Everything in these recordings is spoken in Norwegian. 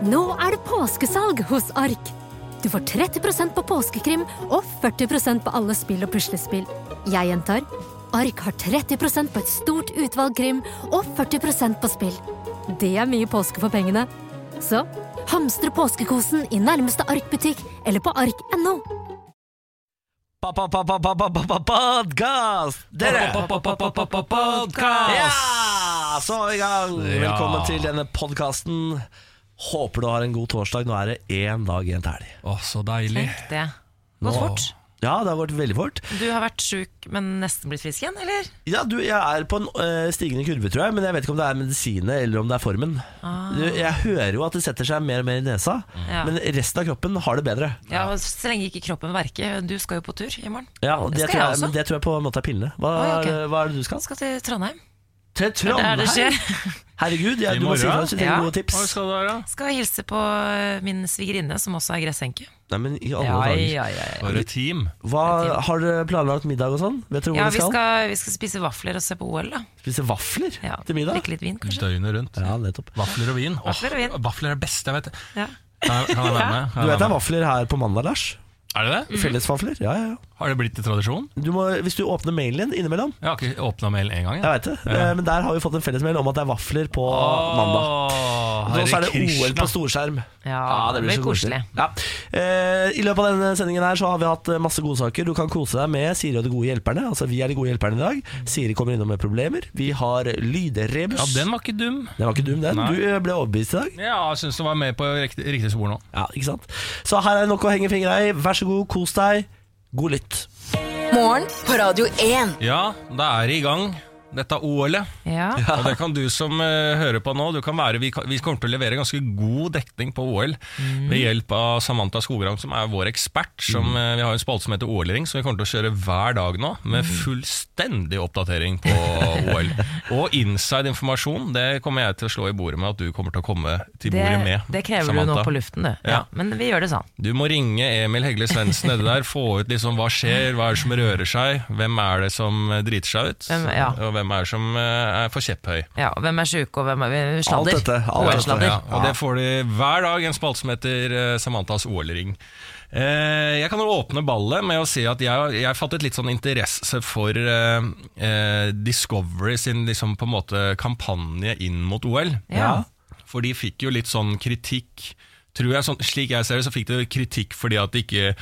Nå er det påskesalg hos Ark! Du får 30% på påskekrim og 40% på alle spill og puslespill. Jeg gjentar Ark har 30% på et stort utvalg krim og 40% på spill. Det er mye påske for pengene. Så hamstre påskekosen i nærmeste Ark-butikk eller på ark.no. Podkast! Dere! Ja! Så er vi i gang. Velkommen til denne podkasten. Håper du har en god torsdag. Nå er det én dag igjen til helg. Å, så deilig. Tenk det. Gått Nå- fort. Ja, det har gått veldig fort. Du har vært sjuk, men nesten blitt frisk igjen, eller? Ja, du, Jeg er på en øh, stigende kurve, tror jeg, men jeg vet ikke om det er medisinet eller om det er formen. Du, jeg hører jo at det setter seg mer og mer i nesa, Ja. men resten av kroppen har det bedre. Ja, og Så lenge ikke kroppen verker. Du skal jo på tur i morgen. Ja, og det, Det skal tror jeg jeg, også. men det tror jeg på en måte er pillene. Hva, Oi, ok. er- hva er det du skal? Jeg Skal til Trondheim. Til Trondheim! det. Herregud, ja, du må si fra hvis du trenger Ja. gode tips. Hva skal du være? Skal hilse på eh, min svigerinne, som også er gressenke. Nei, men i alle dager. For et team. Hva, har dere planlagt middag og sånn? Vet dere hvor Ja, dere vi skal? skal, vi skal spise vafler og se på OL, da. Spise vafler Ja. til middag? Drikke litt vin, kanskje. Døgnet rundt. Ja, nettopp. Vafler og vin. Åh, Vafler og vin. vafler er det beste jeg vet. Ja. Kan jeg, kan jeg være med? Kan Du vet det er vafler her på mandag, Lars? Er det Mm. det? Fellesvafler? Ja, ja, ja. Har det blitt til tradisjon? Du må, hvis du åpner mailen din innimellom Jeg har ikke åpna mailen én gang. Jeg vet det, ja. men der har vi fått en fellesmail om at det er vafler på mandag. Og så er det OL på storskjerm. Ja, det blir så koselig. Ja. Eh, I løpet av denne sendingen her så har vi hatt eh, masse godsaker. Du kan kose deg med Siri og de gode hjelperne. Altså Vi er de gode hjelperne i dag. Siri kommer innom med problemer. Vi har lydrebus. Ja, den var ikke dum. Den var ikke dum, den. Nei. Du eh, ble overbevist i dag. Ja, jeg syns du var med på riktig, riktig spor nå. Ja, ikke sant? Så her er det nok å henge fingra i. Vær så god, kos deg. God lytt. Morgen på Radio 1. Ja, da er det i gang. Dette OL-et. Ja. Og det kan du som uh, hører på nå. Du kan være, vi, kan, vi kommer til å levere ganske god dekning på OL ved hjelp av Samantha Skogrand, som er vår ekspert. Som, uh, vi har en spalte som heter OL-ring, som vi kommer til å kjøre hver dag nå. Med fullstendig oppdatering på OL. Og inside-informasjon det kommer jeg til å slå i bordet med at du kommer til å komme til Det, bordet med. det krever du nå på luften, du. Ja. Ja. Men vi gjør det sånn. Du må ringe Emil Hegle Svendsen nede der, få ut liksom hva skjer, hva er det som rører seg, hvem er det som eh, driter seg ut, Hvem- ja. og hvem er som eh, er for kjepphøy. Ja, og hvem er sjuke, og hvem er sladder? Alt dette, alt dette. OL-sladder. Ja, og det får de hver dag, en spalte som heter Samantas OL-ring. Eh, jeg kan jo åpne ballet med å si at jeg jeg fattet litt sånn interesse for eh, eh, Discovery sin liksom på en måte kampanje inn mot OL. Ja. For de fikk jo litt sånn kritikk Tror jeg, sånn, Slik jeg ser det, så fikk de kritikk fordi at de ikke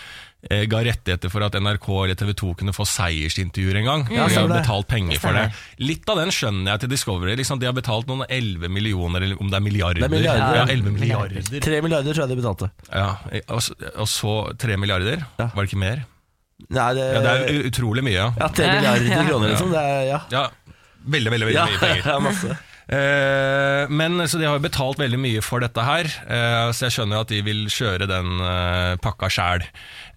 eh, ga rettigheter for at NRK eller TV 2 kunne få seiersintervjuer engang. Ja, for de har betalt penger for det. Litt av den skjønner jeg til Discovery. Liksom, de har betalt noen 11 millioner, eller om det er milliarder. Det er milliarder, ja. ja. 11 milliarder. 3 milliarder tror jeg de betalte. Ja, og, så- og så 3 milliarder. Ja. Var det ikke mer? Nei, det, Ja, det er utrolig mye. Ja, 3 milliarder kroner, liksom. Det er, ja. ja Veldig, veldig, veldig Ja, mye penger. ja, masse. Eh, men så de har jo betalt veldig mye for dette her, eh, så jeg skjønner jo at de vil kjøre den eh, pakka sjæl.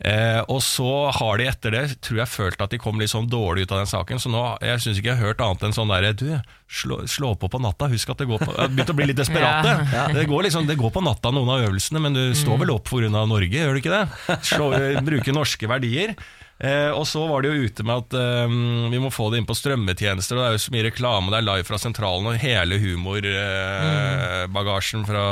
Eh, og så har de etter det, tror jeg, følt at de kom litt sånn dårlig ut av den saken, så nå jeg syns ikke jeg har hørt annet enn sånn derre Du, slå, slå på på natta, husk at det går på Jeg har begynt å bli litt desperate. Det, går liksom, det går på natta noen av øvelsene, men du står vel opp pga. Norge, gjør du ikke det? Slå, bruke norske verdier. Eh, og så var de jo ute med at eh, vi må få det inn på strømmetjenester, og det er jo så mye reklame, det er live fra sentralen, og hele humorbagasjen fra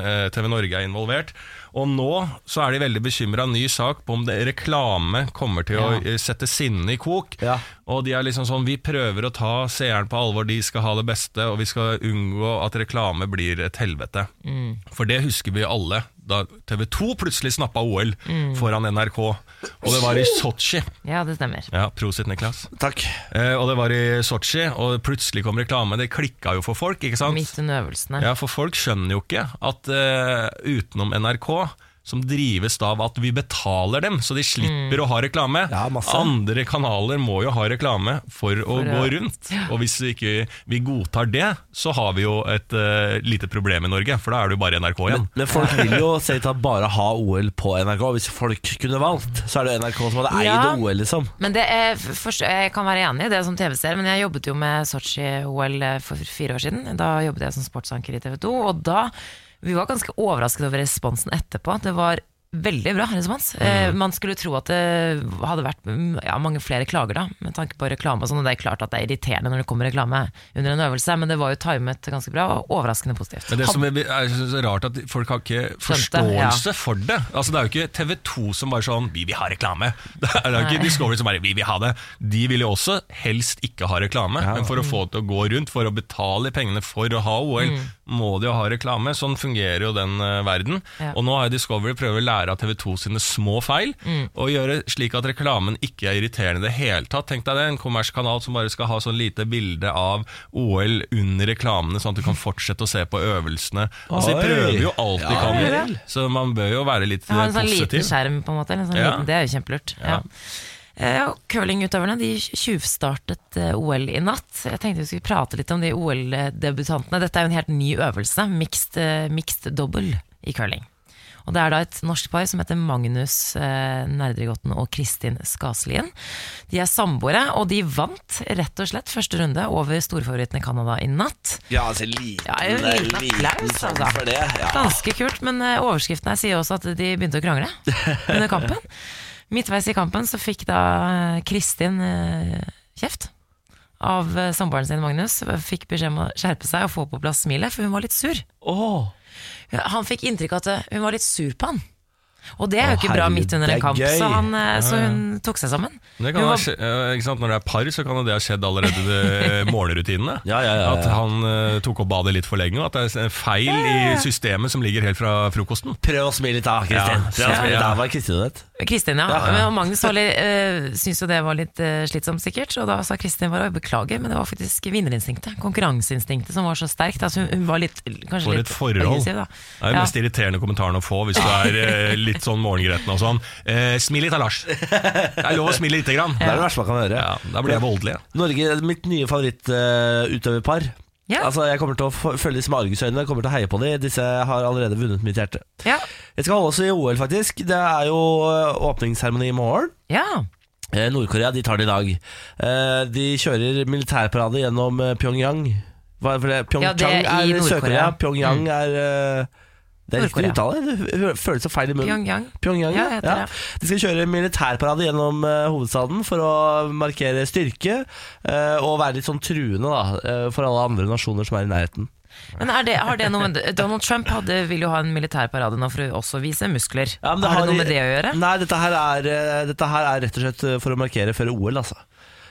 eh, TV Norge er involvert. Og nå så er de veldig bekymra. Ny sak på om det, reklame kommer til å eh, sette sinnet i kok. Ja. Og de er liksom sånn Vi prøver å ta seeren på alvor, de skal ha det beste, og vi skal unngå at reklame blir et helvete. For det husker vi alle, da TV 2 plutselig snappa OL foran NRK. Og det var i Sotsji. Ja, det stemmer. Ja, Prosit, Niklas. Takk. Eh, og det var i Sotsji, og plutselig kom reklame. Det klikka jo for folk, ikke sant? Midt under øvelsene. Ja, for folk skjønner jo ikke at eh, utenom NRK som drives av at vi betaler dem, så de slipper å ha reklame. Ja, masse. Andre kanaler må jo ha reklame for å For gå rundt. Og hvis vi ikke vi godtar det, så har vi jo et uh, lite problem i Norge, for da er det jo bare NRK igjen. Men, men folk vil jo se til at bare ha OL på NRK. Hvis folk kunne valgt, så er det NRK som hadde eid OL, liksom. Men det er, først, Jeg kan være enig i det som TV-seer, men jeg jobbet jo med Sotsji-OL for fire år siden. Da jobbet jeg som sportsanker i TV 2, og da vi var ganske overrasket over responsen etterpå. Det var veldig bra respons. Mm. man skulle tro at det hadde vært mm, ja, mange flere klager, da, med tanke på reklame og sånn. Og det er klart at det er irriterende når det kommer reklame under en øvelse, men det var jo timet ganske bra og overraskende positivt. Men det som er, er rart at folk har ikke forståelse for det. Altså Det er jo ikke TV 2 som bare sånn 'vi vil ha reklame'. Det er jo ikke Discovery som bare 'vi vil ha det'. De vil jo også helst ikke ha reklame, men for å få det til å gå rundt, for å betale pengene for å ha OL, må de jo ha reklame. Sånn fungerer jo den uh, verden. Ja. Og nå har Discovery prøvd å lære av TV 2 sine små feil, og gjøre slik at reklamen ikke er irriterende i det hele tatt. Tenk deg det, en kommerskanal som bare skal ha sånn lite bilde av OL under reklamene, sånn at du kan fortsette å se på øvelsene. Altså, de prøver jo alt de Ja, kan, ja, så man bør jo være litt Ha eh, en sånn liten skjerm, på en måte. eller sånn Ja. liten, det er jo kjempelurt. Ja. Eh, Curlingutøverne de tjuvstartet eh, OL i natt. Jeg tenkte vi skulle prate litt om de OL-debutantene. Dette er jo en helt ny øvelse, mixed, eh, mixed double i curling. Og Det er da et norsk par som heter Magnus eh, Nerdregotten og Kristin Skaslien. De er samboere, og de vant rett og slett første runde over storfavorittene Canada i natt. Ja, altså liten, Ja, en liten applaus, altså. for det. Ja. Ganske kult, men eh, overskriften her sier også at de begynte å krangle under kampen. Midtveis i kampen så fikk da eh, Kristin eh, kjeft av eh, samboeren sin Magnus. Fikk beskjed om å skjerpe seg og få på plass smilet, for hun var litt sur. Oh. Han fikk inntrykk av at hun var litt sur på han. Og det er jo ikke bra midt under en er kamp, så, han, så hun tok seg sammen. Det kan var- skje, ikke sant? Når det er par, så kan det ha skjedd allerede i morgenrutinene. Ja, ja, ja, ja. At han tok opp badet litt for lenge, og at det er en feil i systemet som ligger helt fra frokosten. Prøv å smile litt da, Kristin. Da, var Kristin det? Kristin, ja. ja, og Magnus litt, eh, syntes jo det var litt eh, slitsomt, sikkert. Og da sa Kristin bare beklager, men det var faktisk vinnerinstinktet, konkurranseinstinktet, som var så sterkt. Altså, hun, hun var litt, kanskje For litt et forhold. Det er den Ja. mest irriterende kommentaren å få hvis du er eh, litt sånn morgengretten og sånn. Eh, smil litt da, Lars. Det er lov å smile lite grann. Det er det verste man kan høre. Ja, da blir jeg voldelig. Norge, mitt nye favorittutøverpar. Ja. Altså, jeg kommer til å følge disse med argusøyne, kommer til å heie på dem. Disse har allerede vunnet mitt hjerte. Ja. Jeg skal holde oss i OL, faktisk. Det er jo øh, åpningsseremoni i morgen. ja. Eh, Nord-Korea de tar det i dag. Eh, De kjører militærparade gjennom eh, Pyongyang. Hva er det? Pyeongchang Ja, det er er Sør-Korea. Pyongyang mm. Er eh, Det er riktig uttale. Det føles så feil i munnen. Pyongyang. Pyongyang, Ja, ja. ja. De skal kjøre militærparade gjennom uh, hovedstaden for å markere styrke uh, og være litt sånn truende da, uh, for alle andre nasjoner som er i nærheten. Men er det, har det noe med Donald Trump hadde, vil jo ha en militærparade nå for å også vise muskler. Ja, men har, det noe med det å gjøre? Nei, dette her er, dette her er rett og slett for å markere før OL, altså.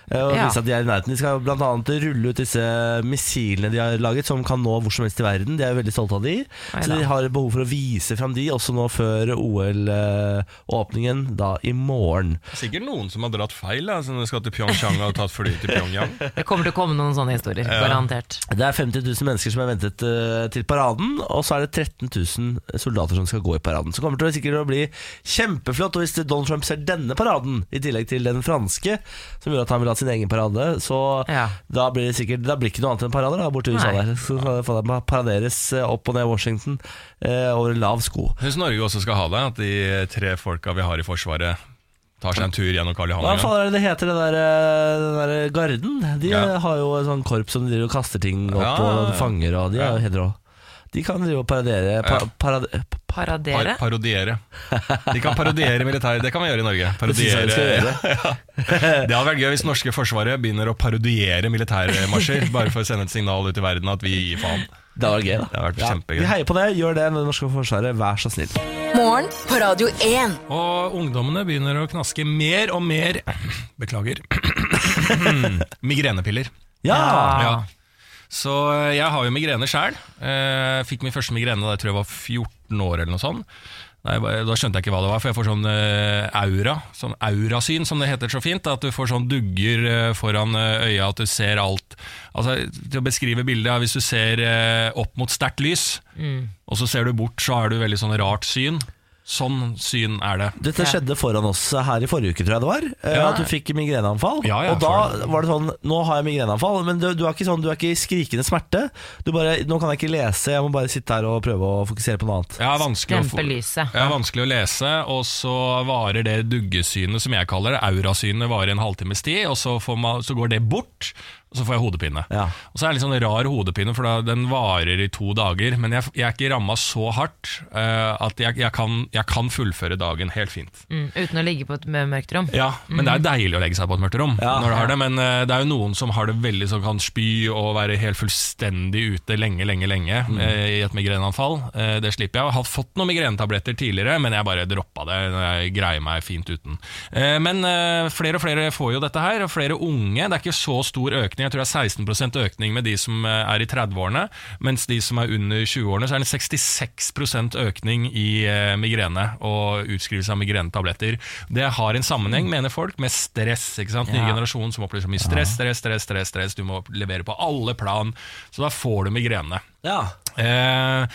Eh, Og Ja. vise at de er i nærheten. De skal blant annet rulle ut disse missilene de har laget, som kan nå hvor som helst i verden. De er jo veldig stolte av de. Så de har behov for å vise fram de, også nå før OL-åpningen, da i morgen. Sikkert noen som har dratt feil, da, som skal til Pyeongchang og tatt fly til Pyongyang. Det kommer til å komme noen sånne historier, garantert. Det er 50 000 mennesker som har ventet eh, til paraden, og så er det 13 000 soldater som skal gå i paraden. Så kommer det til sikkert å bli kjempeflott. Og hvis Donald Trump ser denne paraden, i tillegg til den franske, som gjør at han vil ha sin egen parade, så Ja. da blir det sikkert Da blir det ikke noe annet enn parader da, borte i USA Nei. der. Så skal det få- paraderes eh, opp og ned Washington eh, over lav sko. Jeg syns Norge også skal ha det, at de tre folka vi har i Forsvaret, tar seg en tur gjennom Karl Johan. Hva faen er det det heter, den der, eh, den der garden? De Ja. har jo en sånn korps som driver og kaster ting opp Ja, og fanger, og de er jo Ja. helt rå. De kan drive og pa, Ja. parade, Paradere? Par parodiere. De kan parodiere militær, det kan vi gjøre i Norge. Det synes jeg Parodiere, det hadde vært gøy hvis norske forsvaret begynner å parodiere militærmarsjer, bare for å sende et signal ut i verden at vi gir faen. Det var gøy, da. Det har vært kjempegøy. Vi heier på det. Gjør det, det norske forsvaret. Vær så snill. Morgen på Radio 1. Og ungdommene begynner å knaske mer og mer Beklager. Migrenepiller. Ja! Ja. Så eh, jeg har jo migrene sjæl. Fikk min første migrene da jeg tror jeg var 14 år eller noe sånt. Nei, da skjønte jeg ikke hva det var, for jeg får sånn eh, aura, sånn aurasyn som det heter så fint. At du får sånn dugger eh, foran eh, øya, at du ser alt. Altså, til å beskrive bildet, hvis du ser eh, opp mot sterkt lys, og så ser du bort, så har du veldig sånn rart syn. Sånn syn er det. Dette skjedde foran oss her i forrige uke, tror jeg det var. eh, Ja. At du fikk migreneanfall. Ja, ja, og da var det sånn Nå har jeg migreneanfall, men du, du, er ikke sånn, du er ikke i skrikende smerte. Du bare Nå kan jeg ikke lese, jeg må bare sitte her og prøve å fokusere på noe annet. Ja, vanskelig Dempe. Ja, vanskelig å lese, og så varer det duggesynet, som jeg kaller det, aurasynet, varer en halvtimes tid, og så, får man, så går det bort, og så får jeg hodepine. Ja. Og så er det litt sånn rar hodepine, for da, den varer i to dager. Men jeg, jeg er ikke ramma så hardt uh, at jeg, jeg, kan, jeg kan fullføre dagen helt fint. Mm, uten å ligge på et mørkt rom. Ja, Men det er deilig å legge seg på et mørkt rom. Ja. når du har det Men uh, det er jo noen som har det veldig som kan spy og være helt fullstendig ute lenge, lenge, lenge eh, i et migreneanfall. Eh, det slipper jeg. Jeg har fått noen migrenetabletter tidligere, men jeg bare droppa det. Jeg greier meg fint uten. Eh, men flere og flere får jo dette her, og flere unge. Det er ikke så stor økning. Jeg tror det er 16% økning med de som eh, er i 30-årene, mens de som er under 20-årene, så er det 66% økning i eh, migrene og utskrivelse av migrenetabletter. Det har en sammenheng, mener folk, med stress. ikke sant? Ny Ja. generasjon som opplever så mye stress, stress, stress, stress, stress. Du må levere på alle plan, så da får du migrene. Ja. Eh,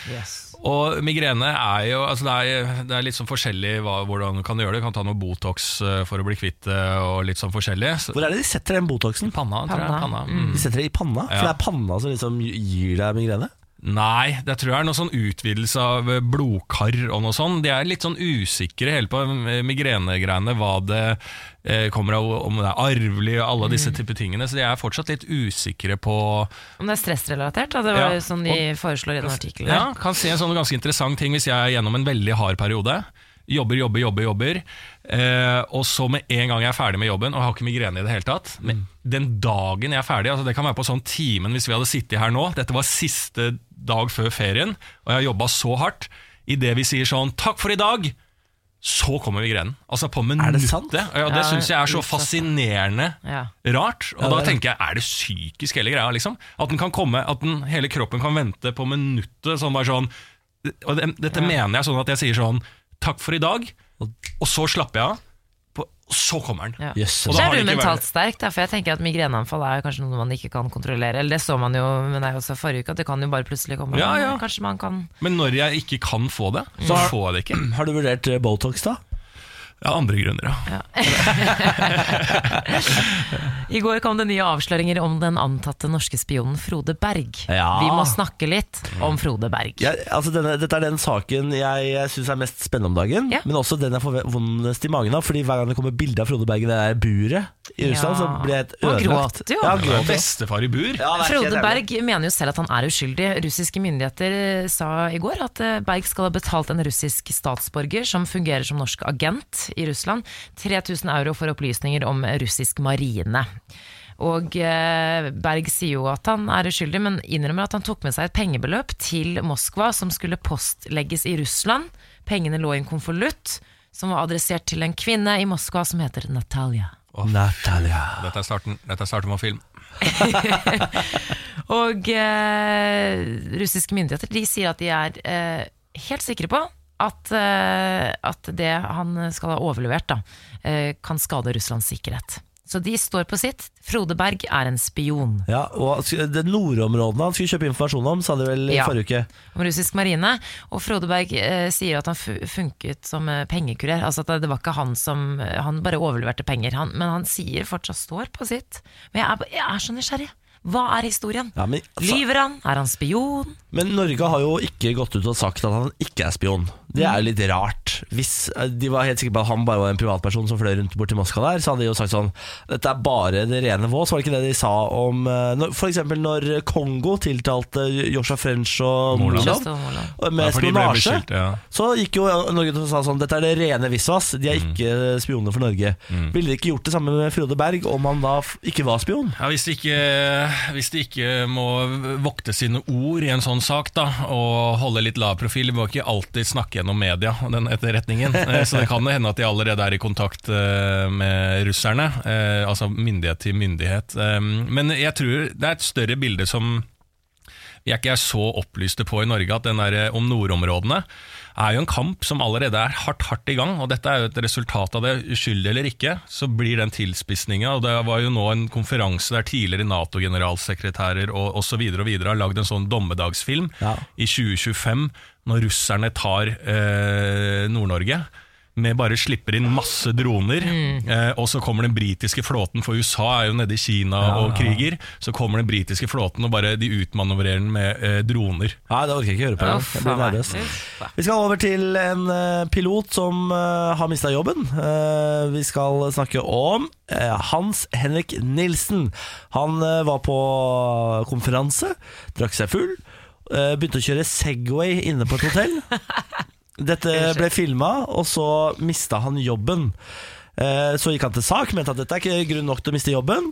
og migrene er jo altså det, er, det er litt sånn forskjellig hva, hvordan du kan gjøre det. Du kan ta noe Botox eh, for å bli kvitt det, og litt sånn forskjellig. Så, Hvor er det de setter den Botoxen? panna, tror jeg. Panna. Panna. Mm. De setter det i panna? For Ja. det er panna som liksom gir deg migrene? Nei, det tror jeg er noe sånn utvidelse av blodkar og noe sånt. De er litt sånn usikre hele på eh, migrenegreiene, hva det eh, kommer av, om det er arvelig og alle disse type tingene. Så de er fortsatt litt usikre på Om det er stressrelatert, da. Det var Ja, sånn de foreslår i den artikkelen. Ja, kan si en sånn ganske interessant ting hvis jeg er gjennom en veldig hard periode. Jobber, jobber, jobber, jobber. Eh, og så med en gang jeg er ferdig med jobben, og har ikke migrene i det hele tatt Men den dagen jeg er ferdig, altså det kan være på sånn timen hvis vi hadde sittet her nå Dette var siste dag før ferien, og jeg har jobba så hardt. Idet vi sier sånn 'takk for i dag', så kommer migrenen. Altså på minuttet. det sant? Ja, det Ja, syns jeg er så fascinerende Ja. rart. Og Ja, da er- tenker jeg, er det psykisk hele greia? liksom? At den kan komme, at den, hele kroppen kan vente på minuttet. Sånn bare sånn Og det, Dette mener jeg sånn at jeg sier sånn Takk for i dag, og så slapper jeg av. Og så kommer den. Ja. Yes. Og Så da er du mentalt vært- sterk, da, for jeg tenker at migreneanfall er kanskje noe man ikke kan kontrollere. Eller det så man jo med deg også forrige uke, at det kan jo bare plutselig komme. Ja, ja. Kanskje man kan Men når jeg ikke kan få det, så Så- får jeg det ikke. Har du vurdert eh, Botox, da? Ja, andre grunner, ja. I går kom det nye avsløringer om den antatte norske spionen Frode Berg. Ja. Vi må snakke litt om Frode Berg. Ja, altså denne, dette er den saken jeg, jeg syns er mest spennende om dagen. Ja. Men også den jeg får vondest i magen av. Fordi hver gang det kommer bilde av Frode Berg i det der buret i Russland, så blir jeg helt Han ødelagt. jo. Ja, han Det er gråt, ja. Bestefar i bur. Ja, Frode. Berg mener jo selv at han er uskyldig. Russiske myndigheter sa i går at eh, Berg skal ha betalt en russisk statsborger som fungerer som norsk agent i Russland, 3000 euro for opplysninger om russisk marine. Og eh, Berg sier jo at han er uskyldig, men innrømmer at han tok med seg et pengebeløp til Moskva som skulle postlegges i Russland. Pengene lå i en konvolutt som var adressert til en kvinne i Moskva som heter Natalia. Natalia. Dette er starten, dette er starten på film. Og eh, russiske myndigheter de sier at de er eh, helt sikre på at, eh, at det han skal ha overlevert, da, eh, kan skade Russlands sikkerhet. Så de står på sitt. Frode Berg er en spion Ja, og det nordområdene han skulle kjøpe informasjon om, sa de vel i Ja. forrige uke. om russisk marine. Og Frode Berg eh, sier at han funket som eh, pengekurer. Altså at det var ikke han som Han bare overleverte penger. Han, men han sier fortsatt står på sitt. Men jeg er, jeg er så nysgjerrig. Hva er historien? Ja, men, altså, Lyver han? Er han spion? men Norge har jo ikke gått ut og sagt at han ikke er spion. Det er jo litt rart. Hvis eh, de var helt sikre på at han bare var en privatperson som fløy rundt bort til Moskva der, så hadde de jo sagt sånn Dette er bare det rene vås. Var det ikke det de sa om F.eks. når- For eksempel når Kongo tiltalte Joshua French og Moland. Med Ja, spionasje. ja. Så gikk jo Norge til og sa sånn Dette er det rene visvas. De er ikke spioner for Norge. Ville de ikke gjort det samme med Frode Berg om han da ikke var spion? Ja, hvis, de ikke, hvis de ikke må vokte sine ord i en sånn sak da, og holde litt lav profil, de må ikke alltid snakke gjennom media, den etterretningen. Eh, Så det kan hende at de allerede er i kontakt eh, med russerne, eh, altså myndighet til myndighet. Men jeg tror det er et større bilde som vi er ikke så opplyste på i Norge at den der om nordområdene er jo en kamp som allerede er hardt hardt i gang, og dette er jo et resultat av det, uskyldig eller ikke, så blir den tilspissinga. det var jo nå en konferanse der tidligere Nato-generalsekretærer og osv. har lagd en sånn dommedagsfilm Ja. i 2025, når russerne tar eh, Nord-Norge. Med bare slipper inn masse droner. Mm. Eh, og så kommer den britiske flåten, for USA er jo nede i Kina og kriger. Så kommer den britiske flåten og bare de utmanøvrerer den med eh, droner. Nei, det orker jeg ikke høre på. Å, Jeg blir nervøs. Vi skal over til en eh, pilot som uh, har mista jobben. Uh, vi skal snakke om Hans Henrik Nilsen. Han var på konferanse, drakk seg full, eh, begynte å kjøre Segway inne på et hotell. Dette ble filma, og så mista han jobben. Eh, Så gikk han til sak, mente at dette er ikke grunn nok til å miste jobben,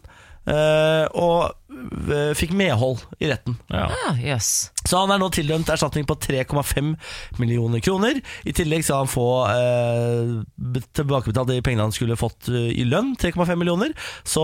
eh, og eh, fikk medhold i retten. Ja. Ah, yes. Så han er nå tildømt erstatning på 3,5 millioner kroner. I tillegg skal han få eh, tilbakebetalt de pengene han skulle fått i lønn, 3,5 millioner. Så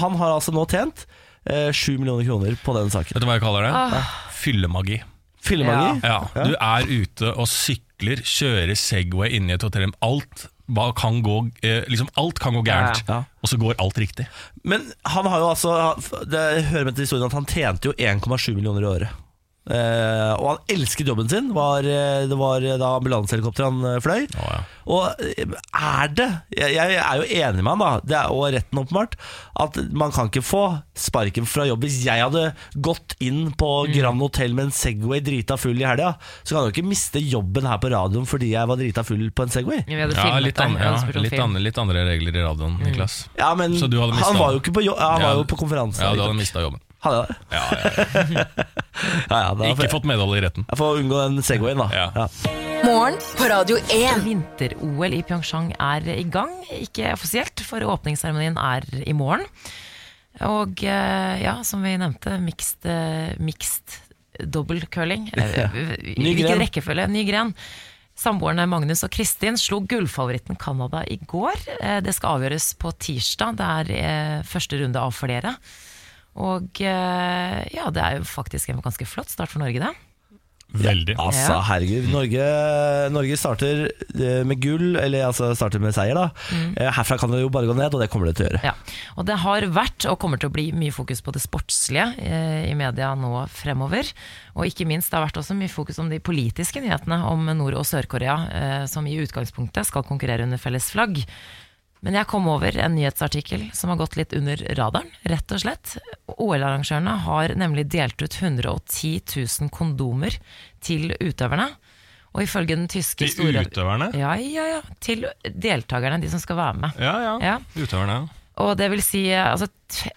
han har altså nå tjent eh, 7 millioner kroner på den saken. Vet du hva jeg kaller det? Ah. Fyllemagi. Fillemagi? Ja, Du er ute og sykler, kjører Segway inni i et hotell. Alt, hva kan gå, eh, liksom alt kan gå gærent, Ja. og så går alt riktig. Men han har jo altså Det hører med til historien at han tjente jo 1,7 millioner i året. Eh, og han elsket jobben sin. Var, eh, det var da ambulansehelikopteret han eh, fløy. Oh, ja. Og eh, er det jeg, jeg er jo enig med han, da det er, og retten åpenbart, at man kan ikke få sparken fra jobb. Hvis jeg hadde gått inn på Grand Hotel med en Segway drita full i helga, så kan jeg jo ikke miste jobben her på radioen fordi jeg var drita full på en Segway. Ja, litt, an, ja, litt, an, litt andre regler i radioen, Niklas. Ja, men Så du hadde mistet han var jo ikke på, jo, ja, han Ja. var jo på konferanse. Ja, du hadde mista jobben. Hadde jeg det? Ja, ja, ja. Ja, Ikke jeg, fått medhold i retten. jeg får unngå den Segwayen, da. Ja. Morgen på Radio 1. Vinter-OL i Pyeongchang er i gang, ikke offisielt, for åpningsseremonien er i morgen. Og eh, ja, som vi nevnte, mixed, mixed double curling. Eh, hvilken rekkefølge? Ny gren. Samboerne Magnus og Kristin slo gullfavoritten Canada i går. Eh, Det skal avgjøres på tirsdag. Det er første runde av flere. Og eh, ja, det er jo faktisk en ganske flott start for Norge, det. Veldig. Altså, herregud. Norge, Norge starter eh, med gull, eller altså starter med seier, da. Mm. Herfra kan det jo bare gå ned, og det kommer det til å gjøre. Ja, og det har vært og kommer til å bli mye fokus på det sportslige eh, i media nå fremover. Og ikke minst det har vært også mye fokus om de politiske nyhetene om Nord- og Sør-Korea, eh, som i utgangspunktet skal konkurrere under felles flagg. Men jeg kom over en nyhetsartikkel som har gått litt under radaren, rett og slett. OL-arrangørene har nemlig delt ut 110 000 kondomer til utøverne. Og ifølge den tyske Til store... utøverne? Ja, ja, ja. Til deltakerne, de som skal være med. Ja, ja. Ja. Utøverne. Og det vil si altså,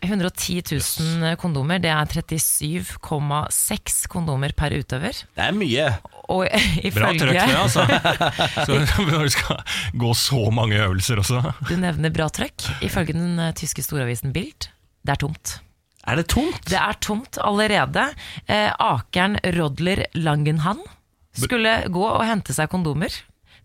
110 000 kondomer, det er 37,6 kondomer per utøver. Det er mye. Og Bra trøkk det, altså. Så Når du skal gå så mange øvelser også. Du nevner bra trøkk. Ifølge den eh, tyske storavisen Bild, det er tomt. Er det tomt? Det er tomt allerede. Eh, akeren Rodler Langenhan skulle gå og hente seg kondomer.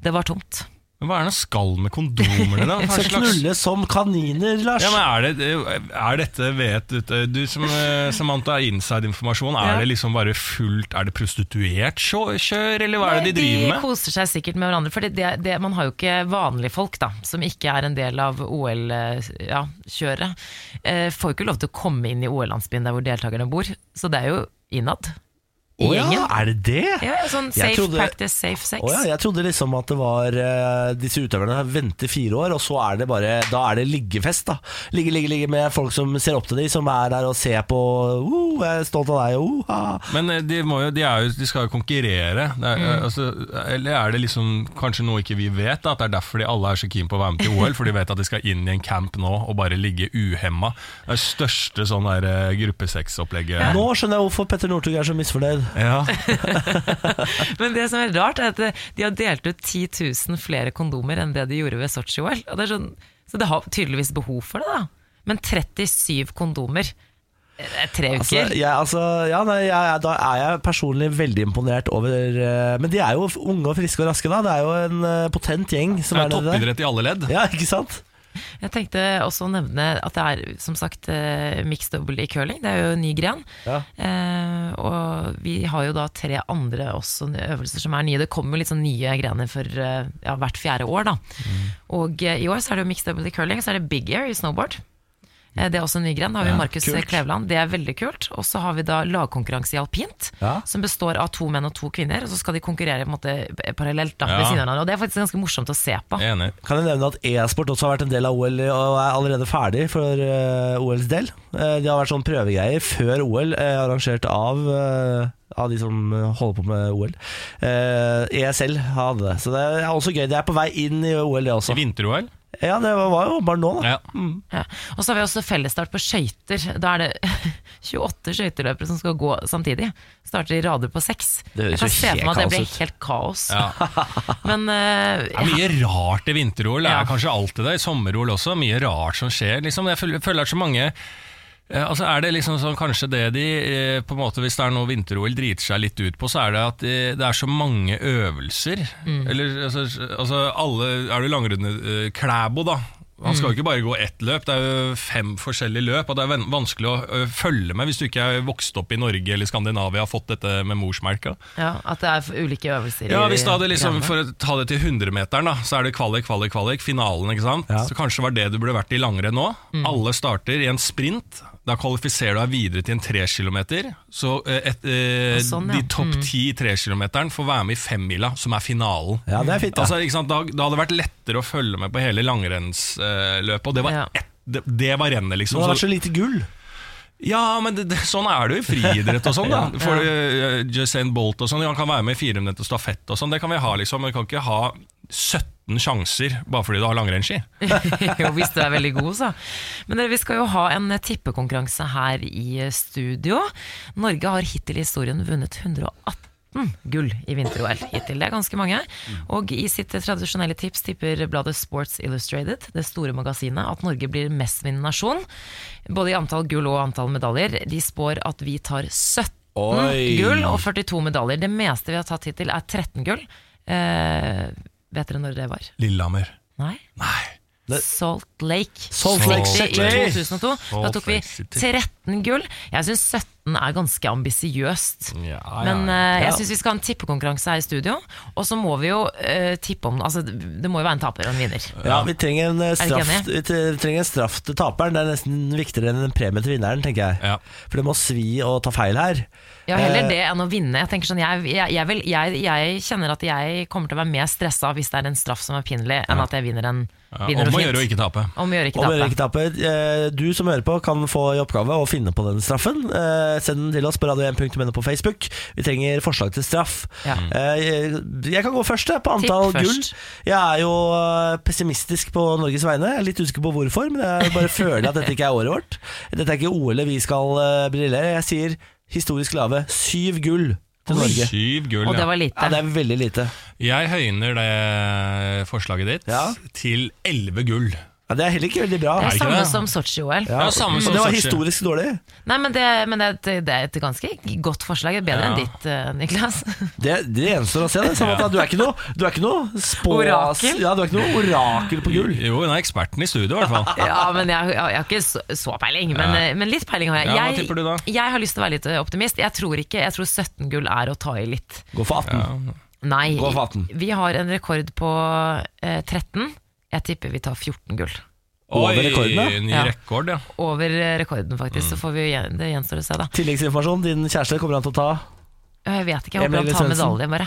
Det var tomt. Men hva er det han skal med kondomene, da? Hva Skal slags- knulle som kaniner, Lars. Ja, men er, det, er dette vet du, du som eh, Samantha har inside-informasjon, er Ja. det liksom bare fullt Er det prostituert kjø- kjør, eller hva er det de driver De med? koser seg sikkert med hverandre. For det, det, man har jo ikke vanlige folk da, som ikke er en del av OL-kjøret. eh, får jo ikke lov til å komme inn i OL-landsbyen der hvor deltakerne bor. Så det er jo innad i ja, gjengen. er det det? Ja, sånn Jeg safe trodde- practice, safe sex. Å ja, jeg trodde liksom at det var uh, disse utøverne venter fire år, og så er det bare Da er det liggefest, da. Ligge, ligge, ligge med folk som ser opp til dem, som er der og ser på uh, 'Jeg er stolt av deg', uh, ah. Men eh, de, må jo, de, er jo, de skal jo konkurrere. Det er, Mm. altså, eller er det liksom kanskje noe ikke vi vet? Da, at det er derfor de alle er så keen på å være med til OL? For de vet at de skal inn i en camp nå og bare ligge uhemma. Det er største sånn der Ja. Nå skjønner jeg hvorfor Petter Northug er så misfornøyd. Ja. Men det som er rart, er at de har delt ut 10 000 flere kondomer enn det de gjorde ved Sotsji-OL. Sånn, så det har tydeligvis behov for det, da. Men 37 kondomer Tre uker? tre Altså, jeg, altså, ja, nei, jeg, da er jeg personlig veldig imponert over uh, Men de er jo unge og friske og raske, da. Det er jo en uh, potent gjeng som Det er er toppidrett i alle ledd. Ja, ikke sant? Jeg tenkte også å nevne at det er som sagt eh, mixed double i curling. Det er jo en ny gren. Ja. Eh, og vi har jo da tre andre også øvelser som er nye. Det kommer jo litt sånn nye grener for eh, ja, hvert fjerde år. da Og eh, i år så er det jo mixed double i curling, så er det big air i snowboard. Eh, Det er også en ny gren. Da har vi Ja, Markus. Kleveland, det er veldig kult. Og så har vi da lagkonkurranse i alpint, Ja. som består av to menn og to kvinner. Og så skal de konkurrere på en måte parallelt da, Ja. ved siden av hverandre. Og det er faktisk ganske morsomt å se på. Enig. Kan jeg nevne at e-sport også har vært en del av OL og er allerede ferdig for uh, OLs del. Uh, de har vært sånn prøvegreier før OL, uh, arrangert av, eh, av de som eh, holder på med OL. Eh, ESL hadde det, så det er også gøy. Det er på vei inn i OL, det også. I vinter-OL? Ja, det var jo bare nå, da. Ja. Ja. Og så har vi også fellesstart på skøyter. Da er det 28 skøyteløpere som skal gå samtidig. Starter i rader på seks. Jeg kan se for meg at det blir ut. helt kaos. Ja. Men eh, Det er mye rart i vinter-OL. Det Ja. er kanskje alltid det. I sommer-OL også. Mye rart som skjer. Liksom, jeg føler, føler at så mange altså Er det liksom sånn kanskje det de eh, på en måte Hvis det er noe vinter-OL driter seg litt ut på, så er det at eh, det er så mange øvelser. Eller altså, altså alle Er du langrunde eh, Klæbo, da. Han skal jo ikke bare gå ett løp, det er jo fem forskjellige løp. Og det er vanskelig å følge med hvis du ikke er vokst opp i Norge eller Skandinavia og har fått dette med morsmelka. ja, at det er ulike øvelser. Ja, hvis du hadde liksom. For å ta det til 100-meteren, så er det kvalik, kvalik, kvalik. Finalen, ikke sant. Ja. Så kanskje var det du burde vært i langrenn nå. Alle starter i en sprint. Da kvalifiserer du deg videre til en 3 km. Så eh, et, eh, sånn, ja. de topp ti i 3 km får være med i femmila, som er finalen. Ja, det er fint. Altså, ikke sant? Da, da hadde det vært lettere å følge med på hele langrennsløpet, og det var, Ja. ett, det, det var rennet, liksom. Det har Så- vært så lite gull. ja, men det, det, sånn er det jo i friidrett og sånn. da. For uh, Usain Bolt og sånn, han kan være med i fire minutter stafett og sånn. Det kan vi ha, liksom. Men vi kan ikke ha 17 sjanser bare fordi du har langrennsski. jo, hvis du er veldig god, så. Men dere, vi skal jo ha en tippekonkurranse her i studio. Norge har hittil i historien vunnet 118 gull i vinter-OL. Hittil, det er ganske mange. Og i sitt tradisjonelle tips tipper bladet Sports Illustrated, det store magasinet, at Norge blir mestvinnende nasjon. Både i antall gull og antall medaljer. De spår at vi tar 17 Oi. gull og 42 medaljer. Det meste vi har tatt hittil er 13 gull. Eh, vet dere når det var? Lillehammer. Nei? Nei. Det- Salt Lake Salt Lake City i 2002. Da tok vi 13 gull. Jeg syns 17 er ganske ambisiøst. Ja, Men ja. eh, jeg Ja. syns vi skal ha en tippekonkurranse her i studio. Og så må vi jo uh, tippe om altså, Det må jo være en taper og en vinner. Ja, vi trenger en, eh, straff, vi trenger en straff til taperen. Det er nesten viktigere enn en premie til vinneren, tenker jeg. Ja. For det må svi å ta feil her. Ja, Heller Eh, det enn å vinne. Jeg sånn, jeg, jeg, jeg, vil, jeg, jeg kjenner at jeg kommer til å være mer stressa hvis det er en straff som er pinlig, enn at jeg vinner en Ja, vinner om å gjøre å ikke tape. Om å gjøre ikke tape. ikke tape. Eh, Du som hører på kan få i oppgave å finne på den straffen. Eh, Send den til oss på radio1.no på Facebook. Vi trenger forslag til straff. Ja. Eh, Jeg kan gå først på antall gull. Jeg er jo pessimistisk på Norges vegne. Jeg er litt usikker på hvorfor, men jeg bare føler at dette ikke er året vårt. Dette er ikke OL-et vi skal brillere. briljere. Jeg sier historisk lave syv gull til Norge. Syv gull, Og det var lite. Ja, det er veldig lite. Jeg høyner det forslaget ditt Ja. til elleve gull. Ja, det er heller ikke veldig bra. det er samme det? som Sotsji-OL. Ja, Ja, samme som det var historisk dårlig. Nei, men, det, men det, er et, det er et ganske godt forslag. Bedre Ja. enn ditt, eh, Niklas. Det, det gjenstår å se. det Samantha, du er ikke noe, du er ikke noe spå... Orakel? Ja, du er ikke noe orakel på gull. Jo, hun er eksperten i studio, i hvert fall. Ja, men jeg, jeg, jeg har ikke så, så peiling, men, Ja. men litt peiling har jeg. Ja, hva tipper du da? Jeg har lyst til å være litt optimist. Jeg tror ikke, jeg tror 17 gull er å ta i litt. Gå for 18. Nei, Gå for 18. vi har en rekord på eh, 13. Jeg tipper vi tar 14 gull. Over rekorden, ja. ny rekord, ja. Over eh, rekorden, Mm. faktisk. Så får vi, det gjenstår å se, da. Tilleggsinformasjon. Din kjæreste kommer han til å ta Jeg vet ikke, jeg håper Emil han tar Svendsen. medalje, bare.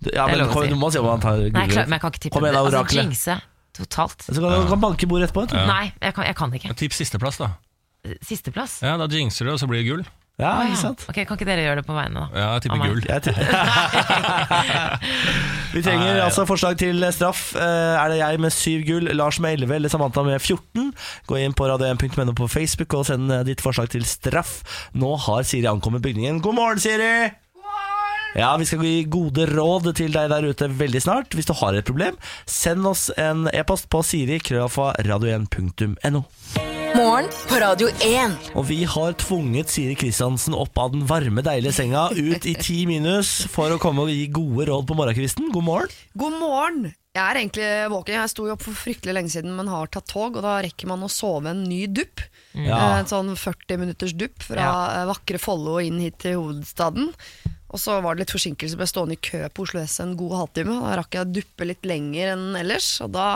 Ja, Det er men lov å kom, si. Du må si om han tar. Nei, klar, men jeg kan ikke tippe. Kom igjen da, altså, oraklet. jinxe totalt. Så kan du kan banke bordet etterpå. vet du. Nei, jeg kan, jeg kan ikke. Tipp sisteplass, da. Sisteplass? Ja, Da jinxer du, og så blir det gull. Ja, Å, ikke sant? Ok, Kan ikke dere gjøre det på vegne, da? Ja, jeg tipper gull. Jeg tipper. Vi trenger Nei. altså forslag til straff. Eh, Er det jeg med syv gull, Lars med 11 eller Samantha med 14? Gå inn på radio1.no på Facebook og send eh, ditt forslag til straff. Nå har Siri ankommet bygningen. God morgen, Siri! Ja, Vi skal gi gode råd til deg der ute veldig snart. Hvis du har et problem, send oss en e-post på siri.radio1.no. Morgen på Radio 1. Og vi har tvunget Siri Kristiansen opp av den varme, deilige senga, ut i ti minus for å komme og gi gode råd på morgenkvisten. God morgen. God morgen! Jeg er egentlig våken. Jeg sto jo opp for fryktelig lenge siden, men har tatt tog, og da rekker man å sove en ny dupp. Ja. Eh, En sånn 40 minutters dupp fra ja. vakre Follo og inn hit til hovedstaden. Og så var det litt forsinkelse, ble stående i kø på Oslo S en god halvtime. Da rakk jeg å duppe litt lenger enn ellers, og da,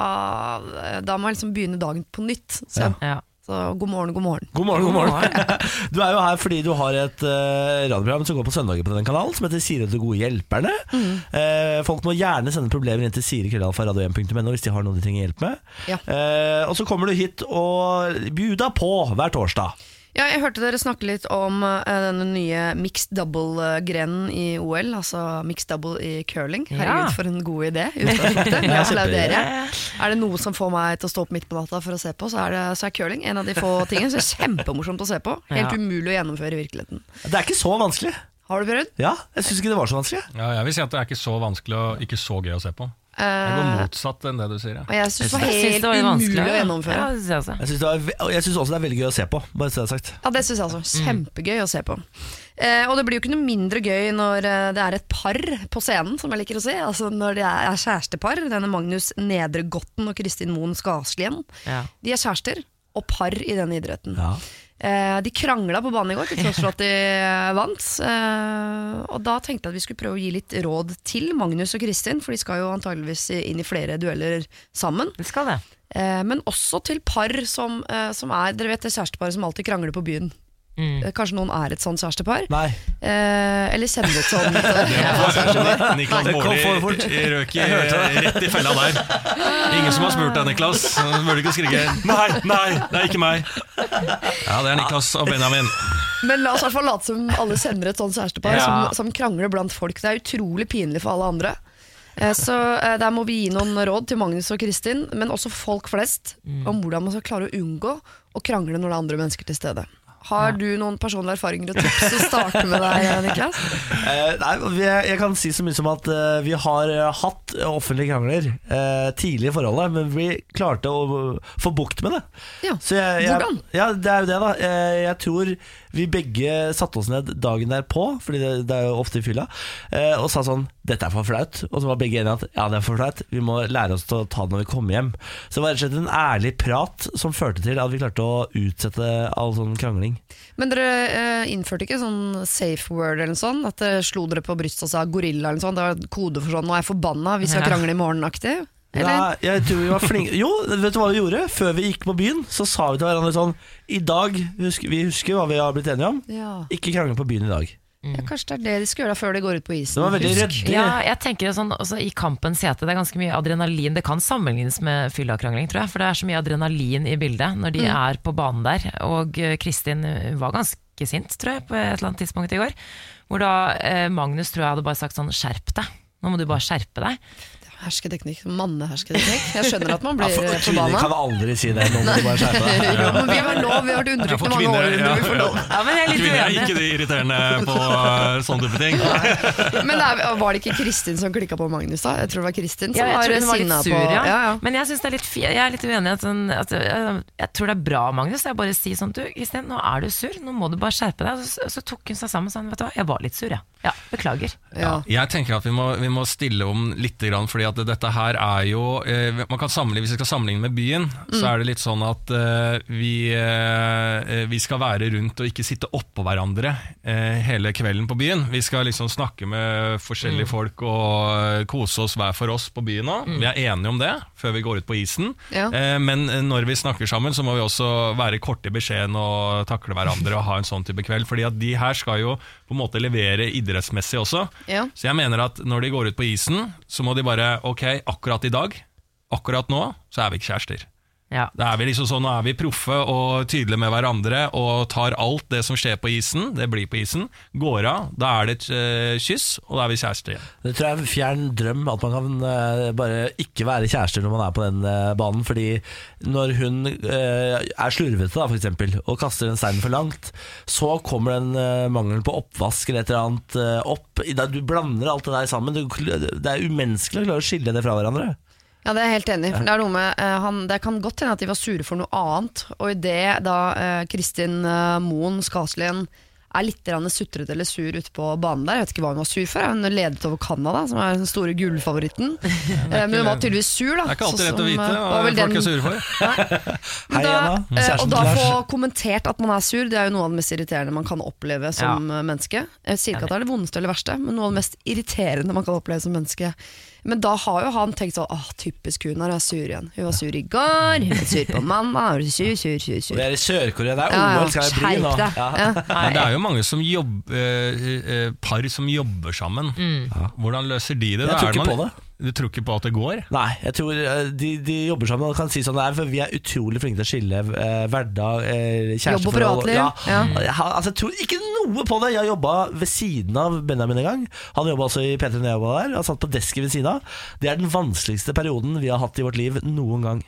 da må jeg liksom begynne dagen på nytt. Så Ja. Så god morgen, god morgen. God morgen, god morgen. Du er jo her fordi du har et uh, radioprogram som går på søndager på denne kanalen, som heter Siri og de gode hjelperne. Eh, folk må gjerne sende problemer inn til sirikrøllalfa.radio1.no hvis de har noe de trenger hjelp med. Ja. Uh, og så kommer du hit og bjuda på hver torsdag. Ja, jeg hørte dere snakke litt om eh, denne nye mixed double-grenen i OL, altså mixed double i curling. Ja. Herregud, for en god idé. Ja, dere. Er det noe som får meg til å stå opp midt på natta for å se på, så er, det, så er curling en av de få tingene som er kjempemorsomt å se på. Helt Ja. umulig å gjennomføre i virkeligheten. Det er ikke så vanskelig. Har du prøvd? Ja, jeg syns ikke det var så vanskelig. Ja, jeg vil si at det er ikke så vanskelig og ikke så gøy å se på. Det går Eh, motsatt enn det du sier. Ja. og jeg syns det var helt det var umulig å gjennomføre. Ja, det synes jeg også. Jeg syns jeg også det er veldig gøy å se på. Bare så det er sagt. Ja, det syns jeg altså. Mm. Kjempegøy å se på. Eh, og det blir jo ikke noe mindre gøy når eh, det er et par på scenen, som jeg liker å si. Altså Når det er kjærestepar. Denne Magnus Nedregotten og Kristin Moen Skaslien. Ja. De er kjærester og par i denne idretten. Ja. Eh, de krangla på banen i går, til tross for at de eh, vant. Eh, og da tenkte jeg at vi skulle prøve å gi litt råd til Magnus og Kristin, for de skal jo antageligvis inn i flere dueller sammen. Det skal det. Eh, men også til par som, eh, som er Dere vet det kjæresteparet som alltid krangler på byen. Mm. Eh, Kanskje noen er et sånt kjærestepar? Nei. Eh, eller kjenner et sånt eh, kjærestepar? Niklas Baarli røk i, rett i fella der. Ingen som har spurt deg, Niklas. Så burde ikke skrike 'nei, nei, det er ikke meg'. Ja, det er Niklas og Benjamin. Men la oss i hvert fall late som alle kjenner et sånt kjærestepar Ja. som, som krangler blant folk. Det er utrolig pinlig for alle andre. Eh, Så eh, der må vi gi noen råd til Magnus og Kristin, men også folk flest, om hvordan man skal klare å unngå å krangle når det er andre mennesker til stede. Har du noen personlige erfaringer og tips å starte med deg, Niklas? Uh, nei, jeg kan si så mye som at uh, vi har eh, hatt offentlige krangler uh, tidlig i forholdet, men vi klarte å få bukt med det. Ja, Så jeg, jeg, hvordan? Ja, det er jo det, da. Jeg tror vi begge satte oss ned dagen derpå, Fordi det, det er jo ofte i fylla, eh, og sa sånn 'Dette er for flaut'. Og så var begge enige at ja, det er for flaut. Vi må lære oss til å ta det når vi kommer hjem. Så det var rett og slett en ærlig prat som førte til at vi klarte å utsette all sånn krangling. Men dere eh, innførte ikke sånn safe word eller noe sånt? At dere slo dere på brystet og sa gorilla eller noe sånt? Det var kode for sånn 'nå er jeg forbanna, vi skal Ja. krangle i morgen'-aktig? Eller? Ja, jeg tror vi var flinke Jo, vet du hva vi gjorde? Før vi gikk på byen, så sa vi til hverandre sånn I dag, husker, vi husker hva vi har blitt enige om. Ja. Ikke krangle på byen i dag. ja, kanskje det er det de skal gjøre da før de går ut på isen. Det var veldig Husk. Ja, jeg tenker sånn, også I kampens hete det er ganske mye adrenalin. Det kan sammenlignes med fyllakrangling, tror jeg. For det er så mye adrenalin i bildet når de er på banen der. Og eh, Kristin var ganske sint, tror jeg, på et eller annet tidspunkt i går. Hvor da eh, Magnus tror jeg hadde bare sagt sånn skjerp deg. Nå må du bare skjerpe deg. Hersketeknikk. Mannehersketeknikk. Jeg skjønner at man blir ja, eh, kvinner forbanna. kan aldri si det. Nå må du bare skjerpe deg. Jo, men vi har lov, vi har vært undertrykt i mange år. ja. Vi får lov. Ja, men jeg er litt Kvinner er uenig. ikke de irriterende på uh, sånne type ting. Men det er, var det ikke Kristin som klikka på Magnus, da? Jeg tror det var Kristin som Ja, var var sinna på ja. ja, ja. Men jeg, det er litt jeg er litt uenig. i At, sånn, at, øh, jeg tror det er bra, Magnus. Jeg bare sier sånn Du, Kristin, nå er du sur. Nå må du bare skjerpe deg. Så, så tok hun seg sammen og sa vet du hva, jeg var litt sur, jeg. Ja. beklager. Ja. Jeg tenker at vi må, vi må stille om litt, grann, fordi at dette her er jo eh, man kan sammenligne, Hvis vi skal sammenligne med byen, så er det litt sånn at eh, vi, eh, vi skal være rundt og ikke sitte oppå hverandre eh, hele kvelden på byen. Vi skal liksom snakke med forskjellige folk og eh, kose oss hver for oss på byen òg. Vi er enige om det før vi går ut på isen. Ja. Eh, men eh, når vi snakker sammen, så må vi også være korte i beskjeden og takle hverandre og ha en sånn type kveld. Fordi at de her skal jo på en måte levere idrettsmessig også. Ja. Så jeg mener at når de går ut på isen, så må de bare Ok, akkurat i dag, akkurat nå, så er vi ikke kjærester. Ja. Da er vi liksom sånn, Nå er vi proffe og tydelige med hverandre og tar alt det som skjer på isen, det blir på isen, går av. Da er det et uh, kyss, og da er vi kjærester igjen. Det tror jeg er en fjern drøm at man kan uh, bare ikke være kjærester når man er på den uh, banen. Fordi når hun er slurvete da, for eksempel, og kaster en stein for langt, så kommer den uh, mangelen på oppvask eller et eller annet opp. Du blander alt det der sammen. Det er umenneskelig å klare å skille det fra hverandre. Ja, det er jeg helt enig i. Det, eh, det kan godt hende at de var sure for noe annet. Og idet da uh, Kristin uh, Moen Skaslien er litt grann sutrete eller sur ute på banen der, jeg vet ikke hva hun var sur for, hun ledet over Canada, som er den store gullfavoritten. Men hun var tydeligvis sur, da. Det er ikke alltid så lett å vite hva folk den- er sure for. Hei, da, eh, og da få kommentert at man er sur, det er jo noe av det mest irriterende man kan oppleve som ja. menneske. Jeg sier ikke at det er det vondeste eller verste, men noe av det mest irriterende man kan oppleve som menneske. Men da har jo han tenkt sånn Åh, typisk hun er sur igjen. Hun var sur i går, hun er sur på mandag, sur, sur, sur. Og sur. det er i Sør-Korea, det er Ja, OL skal jeg bli nå. Ja. Ja. Men det er jo mange som jobber, eh, eh, par som jobber sammen. Hvordan løser de det? Jeg tror ikke på det. Du tror ikke på at det går? Nei, jeg tror eh, de, de jobber sammen og kan si sånn er, for vi er utrolig flinke til å skille eh, hverdag, eh, kjæresteforhold Jobb og privatliv, Ja. ja. Jeg, altså, jeg tror ikke noe på det! Jeg har jobba ved siden av Benjamin en gang. Han jobba også i P3 da jeg jobba der. Han satt på desken ved siden av. Det er den vanskeligste perioden vi har hatt i vårt liv noen gang.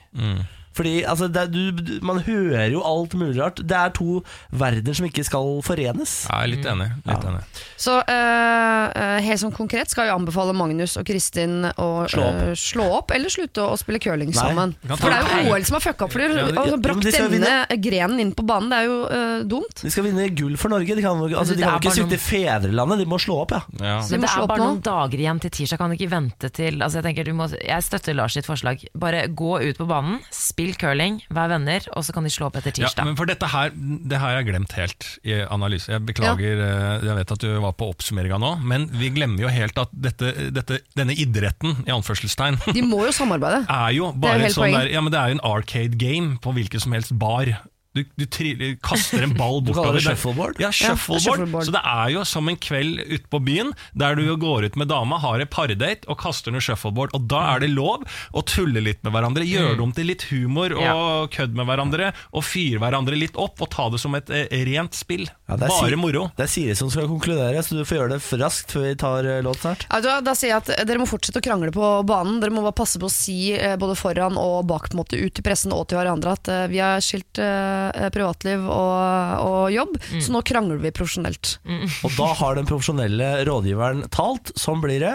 Fordi altså, det er, du, Man hører jo alt mulig rart. Det er to verdener som ikke skal forenes. Jeg er litt enig. Litt Ja. enig. Så eh, eh, helt sånn konkret skal jeg anbefale Magnus og Kristin å Slå opp. uh, slå opp eller slutte å spille curling Nei. sammen. For det er jo OL som har fucka opp for dem. Ja, og ja, brakt de denne denne grenen inn på banen, det er jo uh, dumt. De skal vinne gull for Norge. De kan, altså, de kan ikke bare i fedrelandet, de må slå opp, ja. Ja. Så- må det slå er bare noen dager igjen til tirsdag. Kan du ikke vente til altså jeg, tenker, du må, jeg støtter Lars sitt forslag. Bare gå ut på banen, spill curling, vær venner, og så kan de slå opp etter tirsdag. Ja, men for dette her Det har jeg glemt helt i analyse. Jeg beklager, ja. jeg vet at du var på oppsummeringa nå, men vi glemmer jo helt at dette, dette, denne idretten, i anførselstegn, De må jo samarbeide. er jo er jo sånn der Ja, men det er jo en arcade game på hvilken som helst bar. Du, du tri kaster en ball Du bortover. det shuffleboard? Ja, shuffleboard. shuffleboard. Så det er jo som en kveld ute på byen, der du går ut med dama, har et pardate og kaster noe shuffleboard. Og da er det lov å tulle litt med hverandre, gjøre det om til litt humor og Ja. kødd med hverandre, og fyre hverandre litt opp og ta det som et eh, rent spill. Ja, er Bare moro. Det er Siri som skal konkludere, så du får gjøre det raskt før vi tar eh, låt snart. Ja, da, da sier jeg at Dere må fortsette å krangle på banen. Dere må bare passe på å si eh, både foran og bak på en måte, ut til pressen og til hverandre at eh, vi har skilt eh, privatliv og, og jobb, så nå krangler vi profesjonelt. Og da har den profesjonelle rådgiveren talt. Sånn blir det.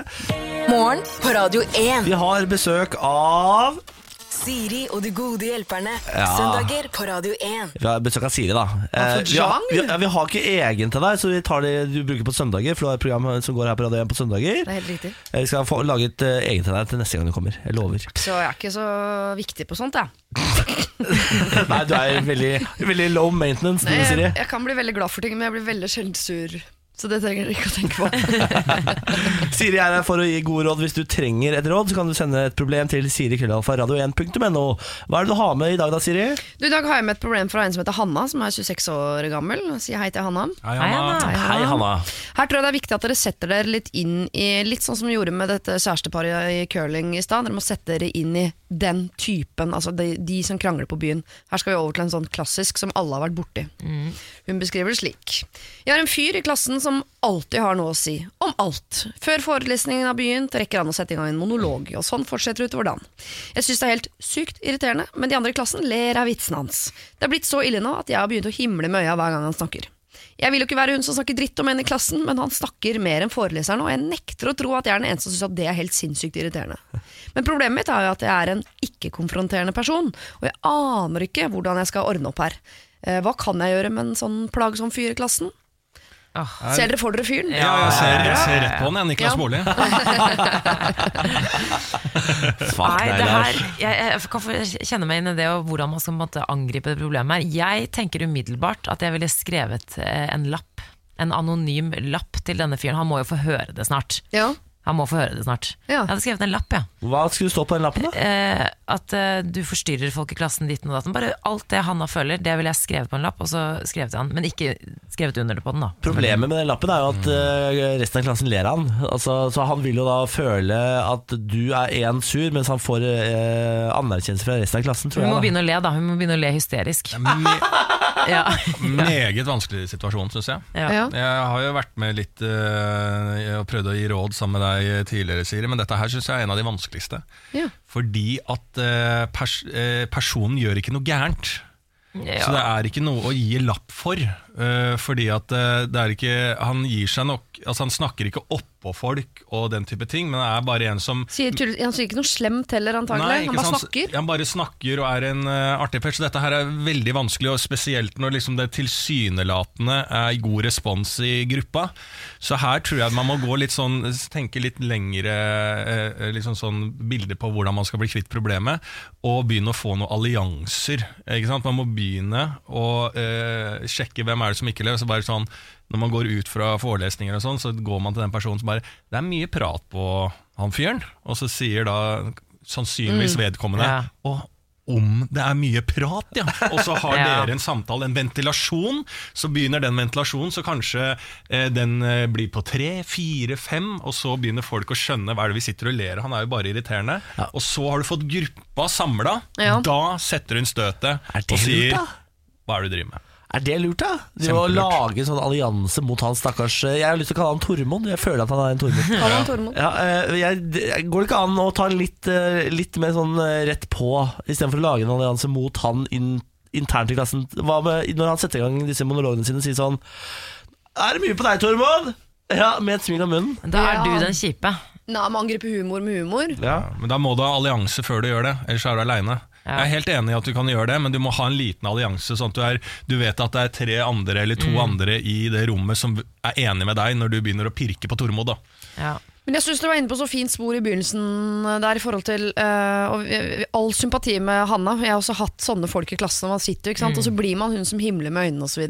Morgen på Radio 1. Vi har besøk av Siri og de gode hjelperne. Ja. Søndager på Radio 1. Vi har besøk av Siri, da. Eh, vi, har, vi, ja, vi har ikke egen til deg, så vi tar det du bruker på søndager. For du har et program som går her på Radio 1 på søndager. Det er helt riktig. Eh, Vi skal få laget uh, egen til deg til neste gang du kommer. Jeg lover. Så jeg er ikke så viktig på sånt, jeg. Nei, du er veldig, veldig low maintenance, du, Siri. jeg, jeg kan bli veldig glad for ting, men jeg blir veldig sjelden sur. Så det trenger dere ikke å tenke på. Siri er her for å gi gode råd. Hvis du trenger et råd, så kan du sende et problem til sirikrøllalfa.radio1.no. Hva er det du har med i dag da, Siri? Du, I dag har jeg med et problem fra en som heter Hanna, som er 26 år gammel. Si hei til Hanna. Hei, Hei, Anna. Anna. Hei, Hanna. Her tror jeg det er viktig at dere setter dere litt inn i Litt sånn som vi gjorde med dette kjæresteparet i curling i stad. Dere må sette dere inn i den typen, altså de, de som krangler på byen. Her skal vi over til en sånn klassisk som alle har vært borti. Hun beskriver det slik. Jeg har en fyr i klassen som alltid har noe å si. Om alt. Før forelesningen har begynt, rekker han å sette i gang en monolog, og sånn fortsetter utover dagen. Jeg syns det er helt sykt irriterende, men de andre i klassen ler av vitsene hans. Det er blitt så ille nå at jeg har begynt å himle med øya hver gang han snakker. Jeg vil jo ikke være hun som snakker dritt om en i klassen, men han snakker mer enn foreleseren, og jeg nekter å tro at jeg er den eneste som syns at det er helt sinnssykt irriterende. Men problemet mitt er jo at jeg er en ikke-konfronterende person, og jeg aner ikke hvordan jeg skal ordne opp her. Eh, Hva kan jeg gjøre med en sånn plagsom fyr i klassen? Åh. Ser dere for dere fyren? Ja, jeg ser, jeg ser rett på den, jeg, Niklas Ja. Baarli. Jeg, jeg kan kjenne meg inn i det og hvordan man skal måtte, angripe det problemet her. Jeg tenker umiddelbart at jeg ville skrevet eh, en lapp, en anonym lapp til denne fyren. Han må jo få høre det snart. Ja. Han må få høre det snart. Ja. Jeg hadde skrevet en lapp, ja. Hva skulle stå på den lappen, da? Eh, at eh, du forstyrrer folk i klassen ditten og datten. Bare alt det Hanna føler, det ville jeg skrevet på en lapp, og så skrevet til han. Men ikke skrevet under det på den, da. Problemet med den lappen er jo at eh, resten av klassen ler av han. Altså, så han vil jo da føle at du er én sur, mens han får eh, anerkjennelse fra resten av klassen, tror Hun må jeg. Da. begynne å le, da. Hun må begynne å le hysterisk. Me Ja. meget vanskelig situasjon, syns jeg. Ja. Ja. Jeg har jo vært med litt eh, og prøvd å gi råd sammen med deg tidligere, Siri, men dette her syns jeg er en av de vanskeligste. Ja. Fordi at eh, pers eh, personen gjør ikke noe gærent. Ja. Så det er ikke noe å gi lapp for. Eh, fordi at uh, det er ikke Han gir seg nok Altså Han snakker ikke oppå folk og den type ting, men det er bare en som Sier, han sier ikke noe slemt heller, antagelig. Nei, han bare sant? snakker. Han bare snakker og er en uh, artig. Så dette her er veldig vanskelig, og spesielt når liksom det tilsynelatende er god respons i gruppa. Så her tror jeg man må gå litt sånn, tenke litt lengre uh, liksom sånn bilder på hvordan man skal bli kvitt problemet, og begynne å få noen allianser. Ikke sant? Man må begynne å sjekke hvem hvem er det som ikke lever? Så bare sånn, når man går ut fra forelesninger og sånn, så går man til den personen som bare Det er mye prat på han fyren, og så sier da sannsynligvis vedkommende Ja. Å, om det er mye prat, ja. Og så har Ja. dere en samtale, en ventilasjon. Så begynner den ventilasjonen, så kanskje eh, den eh, blir på tre, fire, fem, og så begynner folk å skjønne hva er det vi sitter og ler av. Han er jo bare irriterende. Og så har du fått gruppa samla. Ja. Da setter hun støtet og sier? Hva er det du driver med? Er det lurt, da? De å lage en sånn allianse mot han stakkars Jeg har lyst til å kalle han Tormod. Jeg føler at han er en Tormod. Kall han Tormod. Ja, eh, jeg, går det ikke an å ta litt, eh, litt mer sånn eh, rett på, istedenfor å lage en allianse mot han in, internt i klassen? Hva med når han setter i gang disse monologene sine sier sånn Er det mye på deg, Tormod? Ja, med et smil om munnen. Da er du den kjipe. Nei, man angriper humor med humor. Ja. Men da må du ha allianse før du gjør det, ellers er du aleine. Ja. Jeg er helt enig i at du kan gjøre det, men du må ha en liten allianse, sånn at du, er, du vet at det er tre andre eller to andre i det rommet som er enig med deg når du begynner å pirke på Tormod. da. Ja. Men jeg syns du var inne på så fint spor i begynnelsen der i forhold til uh, og All sympati med Hanna. Jeg har også hatt sånne folk i klassen, man sitter ikke sant? og så blir man hun som himler med øynene osv.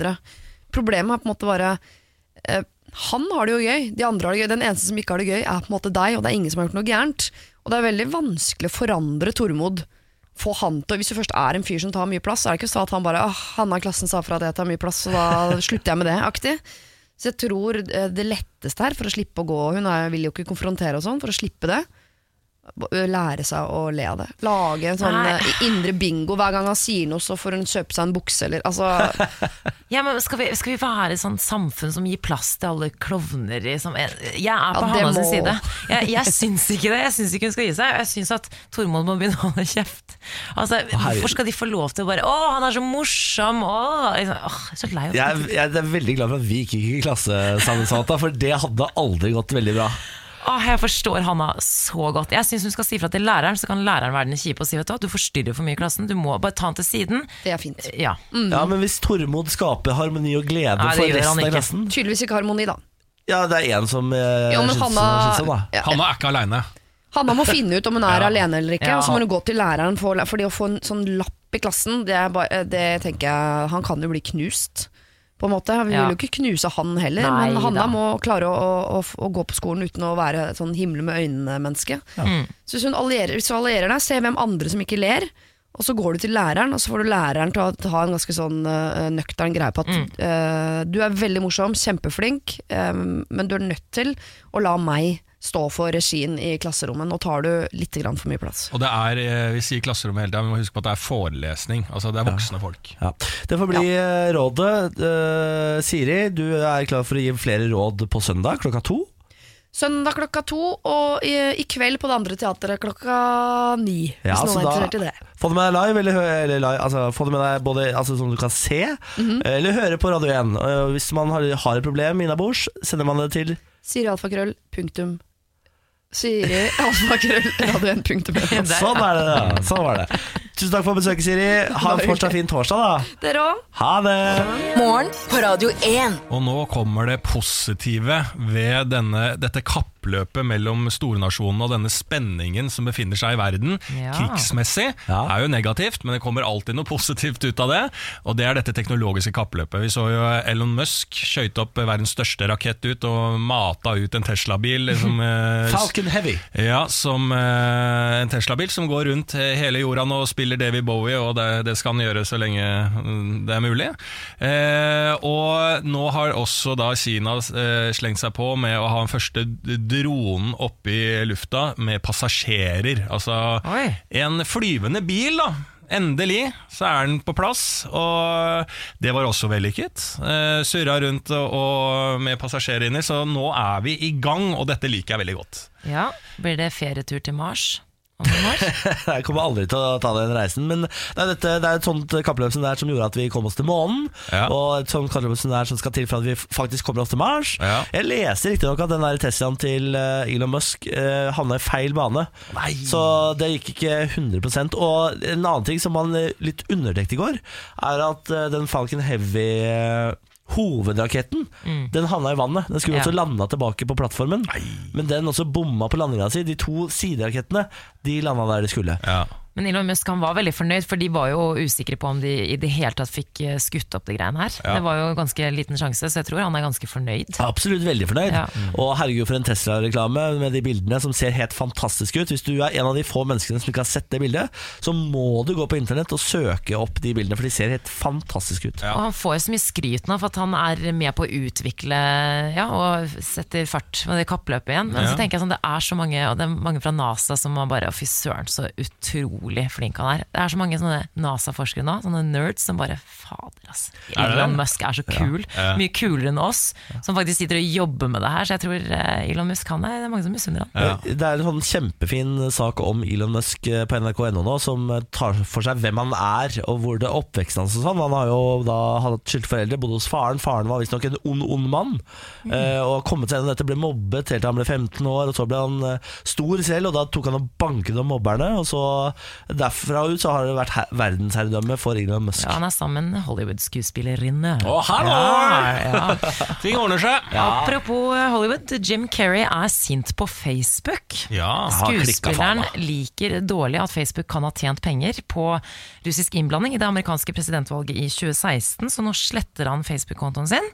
Problemet er på en måte bare uh, Han har det jo gøy, de andre har det gøy. Den eneste som ikke har det gøy, er på en måte deg, og det er ingen som har gjort noe gærent. Og det er veldig vanskelig å forandre Tormod. Få han til, Hvis du først er en fyr som tar mye plass, så er det ikke sånn at han bare Åh, 'Hanna av klassen sa fra at jeg tar mye plass, så da slutter jeg med det'. aktig. Så jeg tror eh, det letteste her, for å slippe å gå Hun er, vil jo ikke konfrontere og sånn, for å slippe det. Lære seg å le av det. Lage en sånn Nei. eh, indre bingo. Hver gang han sier noe, så får hun kjøpe seg en bukse, eller altså Ja, men skal vi, skal vi være et sånt samfunn som gir plass til alle klovner? i som- Jeg jeg er på Ja, det Hanna sin må- side. Jeg, jeg syns ikke det. Jeg syns ikke hun skal gi seg. Jeg syns at Tormod må begynne å holde kjeft. Altså, hvorfor skal de få lov til å bare Å, han er så morsom! Å, liksom, åh, jeg er så lei av Jeg, jeg er veldig glad for at vi ikke gikk i klassesammensatte, for det hadde aldri gått veldig bra. Åh, jeg forstår Hanna så godt. Jeg syns hun skal si fra til læreren, så kan læreren være den kjipe og si vet du du forstyrrer for mye i klassen. Du må bare ta han til siden. Det er fint. Ja. Ja, Men hvis Tormod skaper harmoni og glede Nei, for resten av klassen Tydeligvis ikke harmoni, da. Ja, det er én som eh, Jo, Hanna- synes sånn, da. Ja. Hanna er ikke aleine. Hanna må finne ut om hun er Ja. alene eller ikke, Ja. og så må hun gå til læreren. For, fordi å få en sånn lapp i klassen, det, er bare, det tenker jeg Han kan jo bli knust. På en måte. Vi Ja. vil jo ikke knuse han heller, Nei men Hanna da. må klare å, å, å, gå på skolen uten å være sånn himmel med øynene-menneske. Mm. Så hvis, allierer, hvis du allierer deg, se hvem andre som ikke ler, og så går du til læreren, og så får du læreren til å ha en ganske sånn uh, nøktern greie på at Mm. uh, du er veldig morsom, kjempeflink, eh, men du er nødt til å la meg stå for regien i klasserommet. Nå tar du litt grann for mye plass. Og det er, eh, vi sier klasserommet hele tida, men vi må huske på at det er forelesning. Altså Det er voksne folk. Ja. Det får bli ja. rådet. Uh, Siri, du er klar for å gi flere råd på søndag klokka to? Søndag klokka to, og i, i kveld på det andre teatret klokka ni. Ja, hvis så noen er interessert i det. Få det med deg live, eller, eller live, altså, få det med deg både altså, som du kan se, Mhm. eller høre på Radio 1. Og hvis man har, har et problem innabords, sender man det til Siri alfakrøll, punktum. Siri alfakrøll, radio1, punktum. Sånn er det, da. Sånn var det. Tusen takk for besøket, Siri. Ha en fortsatt fin torsdag, da. Dere òg. Ha det! Morgen på Radio 1. Og nå kommer det positive ved denne, dette kappløpet mellom stornasjonene og denne spenningen som befinner seg i verden. Ja. Krigsmessig Ja. er jo negativt, men det kommer alltid noe positivt ut av det. Og det er dette teknologiske kappløpet. Vi så jo Elon Musk skøyte opp verdens største rakett ut og mata ut en Tesla-bil. Liksom, Falcon Heavy. ja, som eh, en Tesla-bil som går rundt hele jorda nå og spiller David Bowie, og det, det skal han gjøre så lenge mm, det er mulig. Eh, og nå har også da Kina eh, slengt seg på med å ha den første dronen oppe i lufta med passasjerer. Altså Oi. en flyvende bil, da. Endelig så er den på plass, og det var også vellykket. Eh, surra rundt og, og med passasjerer inni, så nå er vi i gang, og dette liker jeg veldig godt. Ja, Blir det ferietur til Mars? Jeg kommer aldri til å ta den reisen, men det er, dette, det er et sånt kappløp som det er som gjorde at vi kom oss til månen. Ja. Og et sånt kappløp som det er som skal til for at vi faktisk kommer oss til Mars. Ja. Jeg leste riktignok at den der Teslaen til eh, Elon Musk uh, havna i feil bane. Nei. Så det gikk ikke 100 Og en annen ting som man eh, litt underdekte i går, er at den Falcon Heavy Hovedraketten Den havna i vannet. Den skulle Ja. også landa tilbake på plattformen. Nei. Men den også bomma på landinga si. De to siderakettene De landa der de skulle. Ja. Men Elon Musk han var veldig fornøyd, for de var jo usikre på om de i det hele tatt fikk eh, skutt opp det greiene her. Ja. Det var jo ganske liten sjanse, så jeg tror han er ganske fornøyd. Absolutt veldig fornøyd. Ja. Og herregud for en Tesla-reklame med de bildene som ser helt fantastiske ut. Hvis du er en av de få menneskene som ikke har sett det bildet, så må du gå på internett og søke opp de bildene, for de ser helt fantastiske ut. Ja. Og han får jo så mye skryt nå for at han er med på å utvikle ja, og setter fart med det kappløpet igjen. Men så tenker jeg sånn, det er så mange, og det er mange fra NASA som man bare Fy søren, så utrolig flink han er. Det er så mange sånne NASA-forskere nå, sånne nerds som bare Fader, ass. Er Elon? Musk er så kul. Ja. Mye kulere enn oss, som faktisk sitter og jobber med det her. Så jeg tror eh, Elon Musk han er, det er mange som misunner han. Ja. Det er en sånn kjempefin sak om Elon Musk eh, på nrk.no nå, som tar for seg hvem han er, og hvor det er oppveksten hans og sånn. Han har jo da hatt skilte foreldre, bodde hos faren. Faren var visstnok en ond, ond mann. Mm. Og har kommet seg gjennom dette, ble mobbet helt til han ble 15 år, og så ble han eh, stor selv, og da tok han og banket om mobberne. Og så derfra ut så har det vært her- verdensherredømme for Elon Musk. Ja, han er sammen med Hollywood-skuespillerinne. Å, hallo! Ja, ja. Ting ordner seg. Apropos eh, Hollywood, Jim Carrey er sint på Facebook. Ja. klikket Skuespilleren liker dårlig at Facebook kan ha tjent penger på russisk innblanding i det amerikanske presidentvalget i 2016, så nå sletter han Facebook-kontoen sin.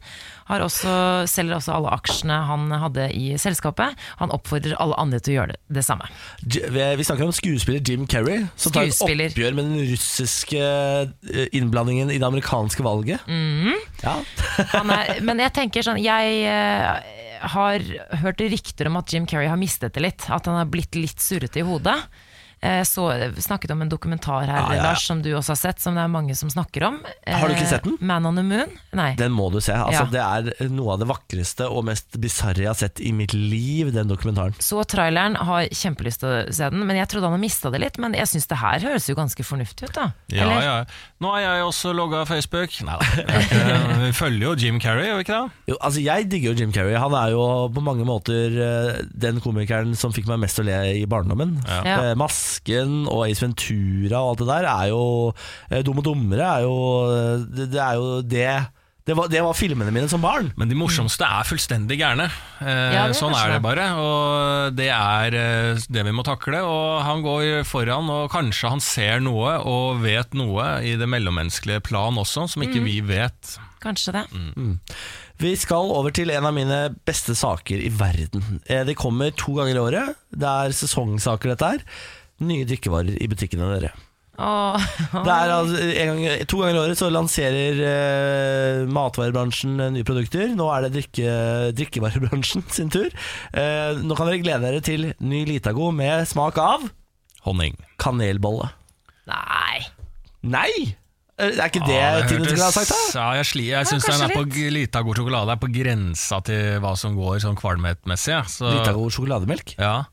Har også, selger også alle aksjene han hadde i selskapet. Han oppfordrer alle andre til å gjøre det, det samme. Vi snakker om skuespiller Jim Carrey, som tar et oppgjør med den russiske eh, innblandingen i det amerikanske valget. Mhm. Ja. Han er, men jeg tenker sånn Jeg eh, har hørt rykter om at Jim Carrey har mistet det litt. At han har blitt litt surrete i hodet. Eh, Så snakket om en dokumentar her, Ja, ja, ja. Lars, som du også har sett, som det er mange som snakker om. Har du ikke Eh, sett den? Man on the Moon? Nei. Den må du se. Altså, Ja. Det er noe av det vakreste og mest bisarre jeg har sett i mitt liv, den dokumentaren. Så traileren, har kjempelyst til å se den, men jeg trodde han hadde mista det litt. Men jeg syns det her høres jo ganske fornuftig ut, da. Ja, Eller? ja. Nå har jeg også logga Facebook. Nei da. Vi følger jo Jim Carrey, gjør vi ikke det? Jo, altså Jeg digger jo Jim Carrey. Han er jo på mange måter eh, den komikeren som fikk meg mest til å le i barndommen. Ja. Ja. Masken og Ace Ventura og alt det der er jo eh, Dum og dummere er jo eh, Det, det er jo det det var, det var filmene mine som barn. Men de morsomste er fullstendig gærne. Eh, Ja, er sånn er det bare. Og det er eh, det vi må takle. Og han går foran, og kanskje han ser noe og vet noe i det mellommenneskelige plan også, som ikke vi vet. Kanskje det. Mm. Vi skal over til en av mine beste saker i verden. Det kommer to ganger i året. Det er sesongsaker, dette her. Nye drikkevarer i butikkene dere. Det er altså, en gang, to ganger i året så lanserer eh, matvarebransjen eh, nye produkter. Nå er det drikke, drikkevarebransjen sin tur. Eh, nå kan dere glede dere til ny Litago med smak av Honning. kanelbolle. nei. Nei! Er ikke det Ja, det Tine skulle ha sagt, da? Ja, jeg, sli, jeg syns den er på Litago lita god sjokolade er på grensa til hva som går sånn kvalmhetmessig. ja. Så- Litago sjokolademelk? Ja,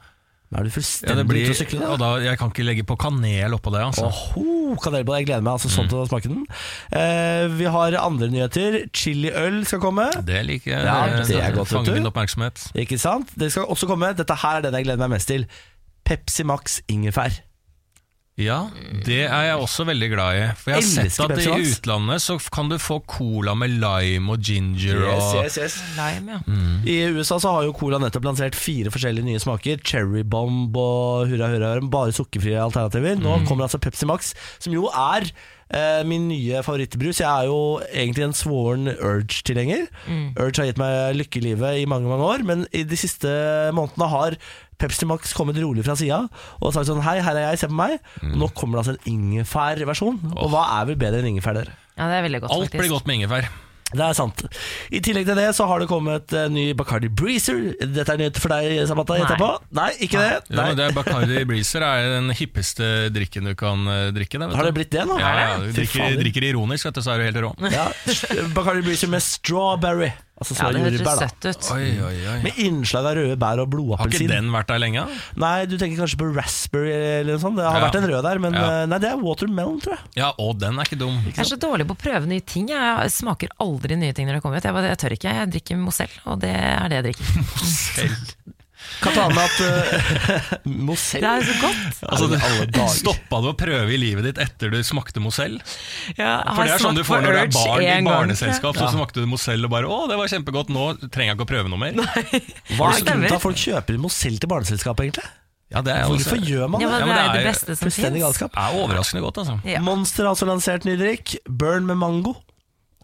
Nå er du ja, fullstendig blir, ute å sykle, og da. da, jeg kan ikke legge på kanel oppå det. Altså. på det, Jeg gleder meg altså sånn til å smake den. Eh, vi har andre nyheter. Chiliøl skal komme. Det liker jeg. Ja, det, det er godt, fanger min oppmerksomhet. Ikke sant? Det skal også komme. Dette her er den jeg gleder meg mest til. Pepsi Max ingefær. Ja, det er jeg også veldig glad i. For jeg har Elsker sett at Pepsi i Max. utlandet så kan du få cola med lime og ginger og Lime, ja. I USA så har jo Cola nettopp lansert fire forskjellige nye smaker. Cherry Bomb og hurra hurra, bare sukkerfrie alternativer. Nå kommer altså Pepsi Max, som jo er eh, min nye favorittbrus. Jeg er jo egentlig en svoren Urge-tilhenger. Urge har gitt meg lykke i livet i mange mange år, men i de siste månedene har Pepsi Max kommet rolig fra sida og sagt sånn Hei, her er jeg, se på meg. Og nå kommer det altså en ingefærversjon. Og hva er vel bedre enn ingefær, der? ja, det er veldig godt, Alt faktisk. blir godt med ingefær. Det er sant. I tillegg til det så har det kommet en ny Bacardi Breezer. Dette er nytt for deg, Samantha. Nei. Etterpå. Nei, ikke det. Jo, Nei. men det er Bacardi Breezer er den hippeste drikken du kan eh, drikke. Det, vet Har det du. blitt det nå? Ja, ja, du Fy drikker, drikker ironisk, vet du, så er du helt rå. Ja. Bacardi Breezer med strawberry. Altså Ja, det høres jordbær, søtt ut. Oi, oi, oi. Med innslag av røde bær og blodappelsin. Har ikke den vært der lenge? Nei, du tenker kanskje på raspberry eller noe sånt. Det har Ja. vært en rød der, men Ja. eh, nei, det er watermelon, tror jeg. Ja, og den er ikke dum. Jeg er så dårlig på å prøve nye ting. Jeg smaker aldri nye ting når det kommer ut. Jeg, bare, jeg tør ikke. Jeg drikker Mozell, og det er det jeg drikker. Kan ta med at uh, Mozell Det er så godt. Altså. Stoppa du å prøve i livet ditt etter du smakte Mozell? Ja, For det er sånn du får når du er barn i barneselskap. tror Så smakte du Mozell og bare 'Å, det var kjempegodt, nå trenger jeg ikke å prøve noe mer'. Hva er Det grunnen til at folk kjøper Mozell til barneselskap, egentlig? Ja, det er Hvorfor gjør man Ja, det? men Ja, det er det det beste som fins. galskap. er overraskende godt, altså. Ja. Monster har altså lansert ny drikk. Burn med mango.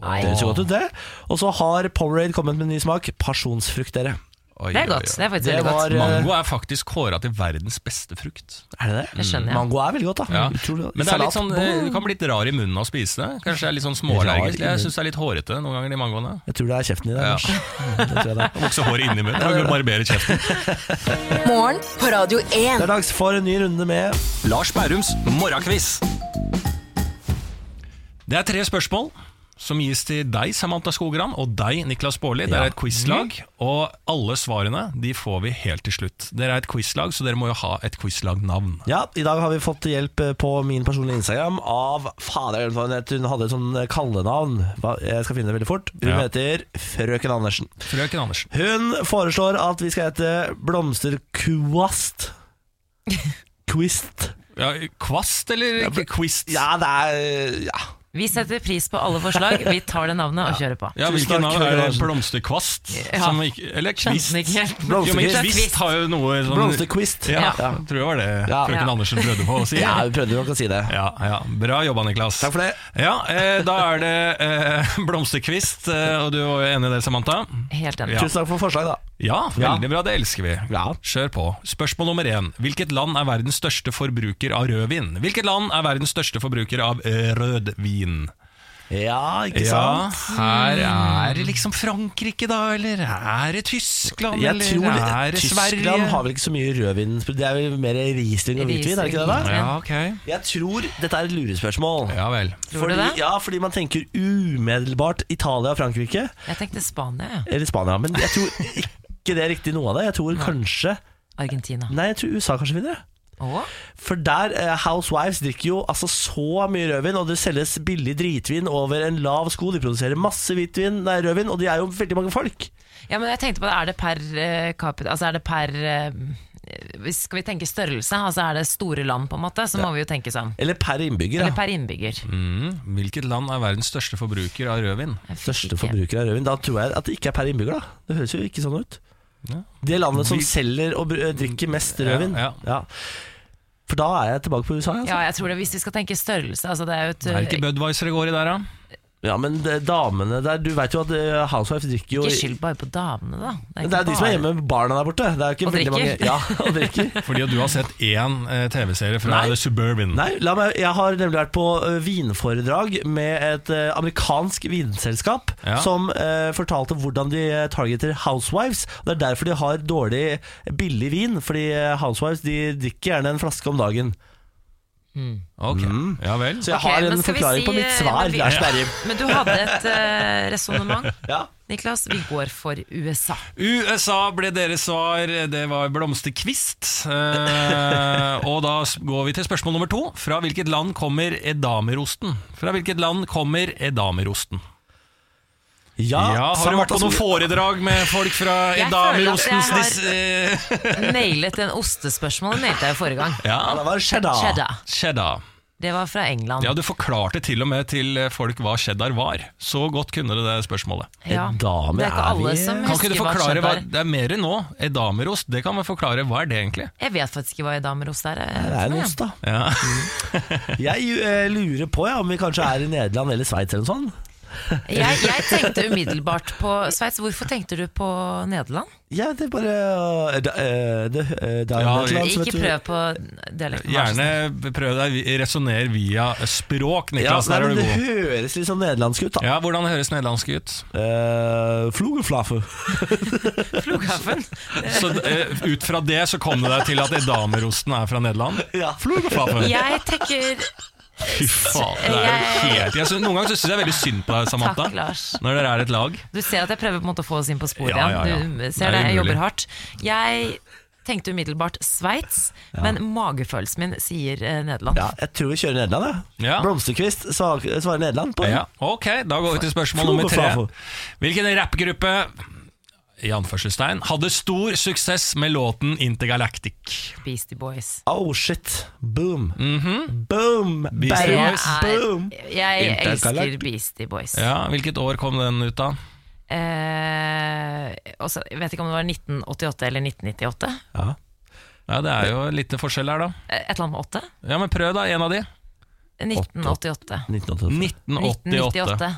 Det høres jo godt ut, det. Og så har Powerade kommet med en ny smak. Pasjonsfrukt, dere. Oi, Det er godt. oi. Det er faktisk Det veldig var- godt. Mango er faktisk kåra til verdens beste frukt. Er det det? Jeg skjønner ja. Mango er veldig godt, da. Ja. Utrolig. Men det er litt sånn, det kan bli litt rar i munnen av å spise det. Kanskje det er litt sånn småallergisk. Jeg syns det er litt hårete noen ganger, de mangoene. Jeg tror det er kjeften i det. Ja. Det tror jeg det er. Hår inni munnen. Kan du barbere kjeften. Morgen på Radio Det er dags for en ny runde med Lars Bærums morgenkviss. Det er tre spørsmål som gis til deg, Samantha Skogran, og deg, Niklas Baarli. Ja. er et quizlag, og alle svarene de får vi helt til slutt. Dere er et quizlag, så dere må jo ha et quizlagnavn. Ja, I dag har vi fått hjelp eh, på min personlige Instagram av Fader, hun hadde et sånn kallenavn. Hva- Jeg skal finne det veldig fort. Hun Ja. heter Frøken Andersen. Frøken Andersen. Hun foreslår at vi skal hete Blomsterkvast. Quist. Ja, kvast eller ikke quist? Ja, det er Ja. Vi setter pris på alle forslag. Vi tar det navnet og kjører på. Ja, Tusen Hvilken navn? Er det blomsterkvast? Ja. Som ikke, eller kvist? Skjønte ikke helt. Jo, men Blomsterkvist. kvist har jo noe sånn Blomsterkvist. Ja, Ja. tror jeg var det Ja. frøken Ja. Andersen prøvde på å si. Ja, vi prøvde nok å si det. Ja, ja. Bra jobba, Niklas. Takk for det. Ja, eh, Da er det eh, blomsterkvist, eh, og du var jo enig i det, Samantha? Helt enig. Ja. Tusen takk for forslag, da. Ja, veldig bra. Det elsker vi. Ja. Kjør på. Spørsmål nummer én. Hvilket land er verdens største forbruker av rødvin? Hvilket land er verdens største forbruker av eh, rødvin? Ja, ikke Ja, sant? her er det liksom Frankrike, da? Eller er det Tyskland? Jeg eller tror er det Tyskland Sverige? har vel ikke så mye rødvin Det er vel mer Riesling og hvitvin, er det ikke det? da? Ja, ok. Jeg tror dette er et lurespørsmål. Ja vel. Tror du det? Ja, fordi man tenker umiddelbart Italia og Frankrike. Jeg tenkte Spania. Eller Spania. Men jeg tror ikke det er riktig noe av det. Jeg tror kanskje Argentina. Nei, jeg tror USA kanskje vinner. For der eh, Housewives drikker jo altså så mye rødvin, og det selges billig dritvin over en lav sko. De produserer masse hvitvin, nei, rødvin, og de er jo veldig mange folk. Ja, men jeg tenkte på det, er det per eh, capita Altså er det per eh, Skal vi tenke størrelse, altså er det store land på en måte, så må vi jo tenke sånn. Eller per innbygger. Eller Ja. per innbygger. Mm. Hvilket land er verdens største forbruker av rødvin? Største ikke- forbruker av rødvin. Da tror jeg at det ikke er per innbygger. da Det høres jo ikke sånn ut. Ja. Det landet som Vi- selger og br- drikker mest rødvin. Ja, ja. For da er jeg tilbake på USA. Altså. Ja, jeg tror det, Hvis vi skal tenke størrelse altså det er jo et, Er det ikke Budwiser det går i der, da? Ja, men det, damene der Du vet jo at eh, Housewives drikker jo Ikke skyld bare på damene, da. Men Det er de som er hjemme med barna der borte. Det er ikke Og veldig mange drikker. Ja, og drikker. Fordi at du har sett én eh, TV-serie fra Nei. The Suburban. Nei, la meg, jeg har nemlig vært på eh, vinforedrag med et amerikansk vinselskap Ja. som eh, fortalte hvordan de targeter housewives. Det er derfor de har dårlig billig vin, fordi housewives de drikker gjerne en flaske om dagen. Ok, ja vel. Så jeg okay, har en forklaring si, på mitt eh, svar. men vi- ja. Men du hadde et uh, resonnement. Ja. Niklas, vi går for USA. USA ble deres svar, det var blomsterkvist. Uh, og da går vi til spørsmål nummer to. Fra hvilket land kommer edamerosten? Fra hvilket land kommer edamerosten? Ja, Ja, har du vært på noen foredrag med folk fra Jeg edamerostens føler at dis... eh, Nailet den ostespørsmålet nailet jeg jo forrige gang. Ja, det var cheddar. Cheddar. cheddar. Det var fra England. Ja, du forklarte til og med til folk hva cheddar var. Så godt kunne du det spørsmålet. Ja, Edame, det er ikke er alle vi- som Kan ikke husker du hva forklare hva cheddar Det er mer nå. Edamerost, det kan vi forklare. Hva er det egentlig? Jeg vet faktisk ikke hva edamerost er. Det er en ost, da. Ja. Jeg eh, lurer på ja, om vi kanskje er i Nederland eller Sveits eller noe sånt. Jeg, jeg tenkte umiddelbart på Sveits. Hvorfor tenkte du på Nederland? Ja, det er bare uh, uh, det, uh, det er Ja, Nederland, Ikke prøv på dialekten. Gjerne prøv deg resonner via språk, Ja, Niklas. nei, der er men du det høres litt sånn nederlandsk ut, da. Ja, Hvordan høres nederlandsk ut? Uh, Flugeflaffe. Flogaffen. Så uh, Ut fra det så kom det deg til at edamerosten er fra Nederland? Ja. Flugeflaffen. Jeg tenker Fy faen, det er jo helt jeg synes, Noen ganger syns jeg veldig synd på deg, Samantha. Takk, Lars. Når dere er et lag. Du ser at jeg prøver på en måte å få oss inn på sporet Ja, ja, ja. Du ser det, det, jeg jobber hardt. Jeg tenkte umiddelbart Sveits, men magefølelsen min sier eh, Nederland. ja, jeg tror vi kjører Nederland, jeg. Ja. Blomsterkvist svarer Nederland på Ja, ok, Da går vi til spørsmål nummer tre. Hvilken rappgruppe i anførselstegn hadde stor suksess med låten Intergalactic? Beastie Boys. Oh shit. Boom. Boom. Beastie. Boys. Boom. Jeg elsker Beastie Boys. Ja, Hvilket år kom den ut, da? Eh, også, jeg vet ikke om det var 1988 eller 1998. Ja. Ja, Det er jo litt forskjell her, da. Eh, Et eller annet med åtte? Ja, men Prøv, da. En av de. 1988. 1988. 1988. 1998.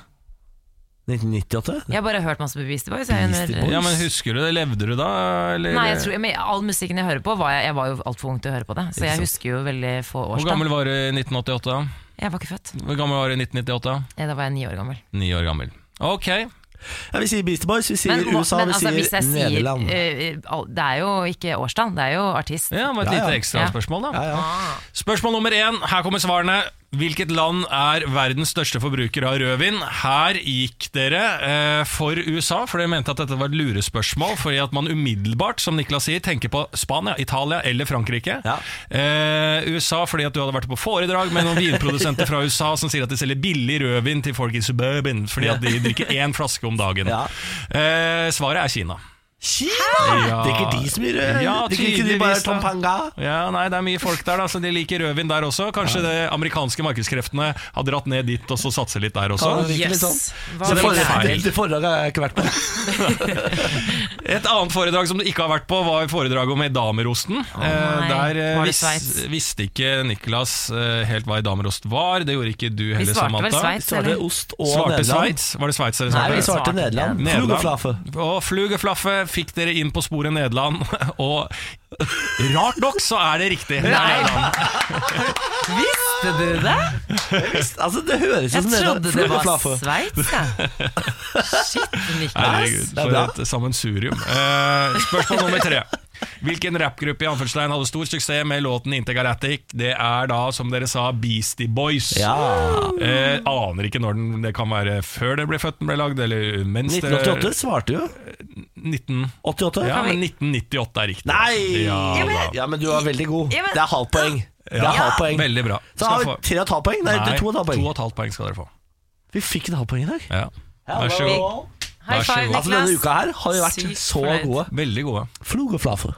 1998? Jeg har bare hørt masse på Beastie Boys. Jeg, Beastie Boys? Ja, men Husker du det? Levde du da? Eller? Nei, jeg tror, men all musikken jeg hører på var Jeg, jeg var jo altfor ung til å høre på det, så jeg husker jo veldig få Hvor gammel var du i 1988? da? Jeg var ikke født. Hvor gammel var du i 1998? Ja, Da var jeg ni år gammel. Ni år gammel. Ok. Ja, vi sier Beastie Boys, vi sier men, USA, men vi altså, sier hvis jeg sier Nederland. Sier, uh, Det er jo ikke årstall, det er jo artist. Ja, det var et Ja, lite ja. ekstraspørsmål, da. ja, ja. Spørsmål nummer én. Her kommer svarene. Hvilket land er verdens største forbruker av rødvin? Her gikk dere eh, for USA, for dere mente at dette var et lurespørsmål. Fordi at man umiddelbart, som Niklas sier, tenker på Spania, Italia eller Frankrike. Ja. Eh, USA fordi at du hadde vært på foredrag med noen vinprodusenter fra USA som sier at de selger billig rødvin til folk i suburban fordi at de drikker én flaske om dagen. Ja. Eh, svaret er Kina. Kina! Ja. ikke de som gir rød? Ja, er ikke de bare da. Tompanga? Ja, nei, Det er mye folk der, da, så de liker rødvin der også. Kanskje de amerikanske markedskreftene har dratt ned dit og så satser litt der også. Kan det Yes. sånn? Så det det, det foredraget har jeg ikke vært på. Et annet foredrag som du ikke har vært på, var foredraget om edamerosten. nei. Eh, Der eh, Var det vis, visste ikke Niklas eh, helt hva edamerost var. Det gjorde ikke du heller Vi heller, svarte vel Samantha. Sveits, Svarte eller? ost og Svarte Nederland. Sveits? Var det Sveits dere Nei, vi Svarte Nederland. Nederland. Flugeflaffe. Og Flugeflaffe fikk dere inn på sporet Nederland, og rart nok så er det riktig. Det er Nederland. Visste du det? Altså, det høres ut som Nederland. trodde det var. Sveits, jeg. Shit, Niklas. Herregud, er for et sammensurium. Uh, spørsmål nummer tre. Hvilken rappgruppe i anførselstegn hadde stor suksess med låten 'Integratic'? Det er da, som dere sa, Beastie Boys. Ja. Eh, aner ikke når den Det kan være før det ble født den ble lagd, eller mens det 1988 svarte jo. 19, 88? Ja, men 1998 er riktig. Nei! Ja, da. Ja, men du er veldig god. Ja, men- Det er halvt poeng. Det er Ja, halvt poeng. Veldig bra. Så har Skal vi få- tre og et halvt poeng? Nei, to og et halvt poeng. to og et halvt poeng skal dere få. Vi fikk et halvt poeng i dag. Ja. Vær så god. High Vær så five, god. Altså, denne uka her har vi vært Sykt så fornøyd. gode. Veldig gode. Flugeflaffe.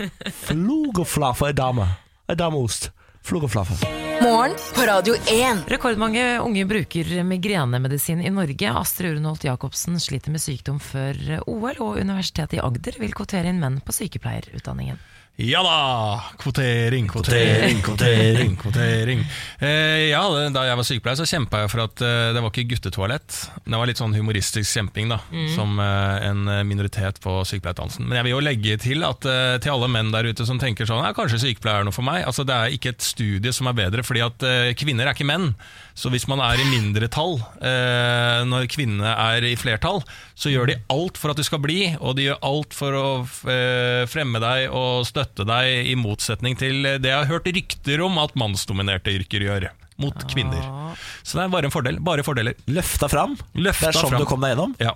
Flugeflaffe er dame. Er dameost. Flugeflaffe. Morgen på Radio 1. Rekordmange unge bruker migrenemedisin i Norge. Astrid Urenholt Jacobsen sliter med sykdom før OL, og Universitetet i Agder vil kvotere inn menn på sykepleierutdanningen. Ja da! Kvotering, kvotering, kvotering. kvotering. Eh, ja, Da jeg var sykepleier, så kjempa jeg for at eh, det var ikke guttetoalett. Det var litt sånn humoristisk kjemping, da, som eh, en minoritet på sykepleierutdannelsen. Men jeg vil jo legge til at eh, til alle menn der ute som tenker sånn ja, kanskje sykepleier er noe for meg. Altså Det er ikke et studie som er bedre, fordi at eh, kvinner er ikke menn. Så hvis man er i mindretall eh, når kvinnene er i flertall, så gjør de alt for at du skal bli, og de gjør alt for å eh, fremme deg og støtte deg, i motsetning til det jeg har hørt rykter om at mannsdominerte yrker gjør. Mot kvinner. Så det er bare en fordel. Bare fordeler. Løfta fram. Løfta det er sånn fram. du kom deg gjennom. Ja.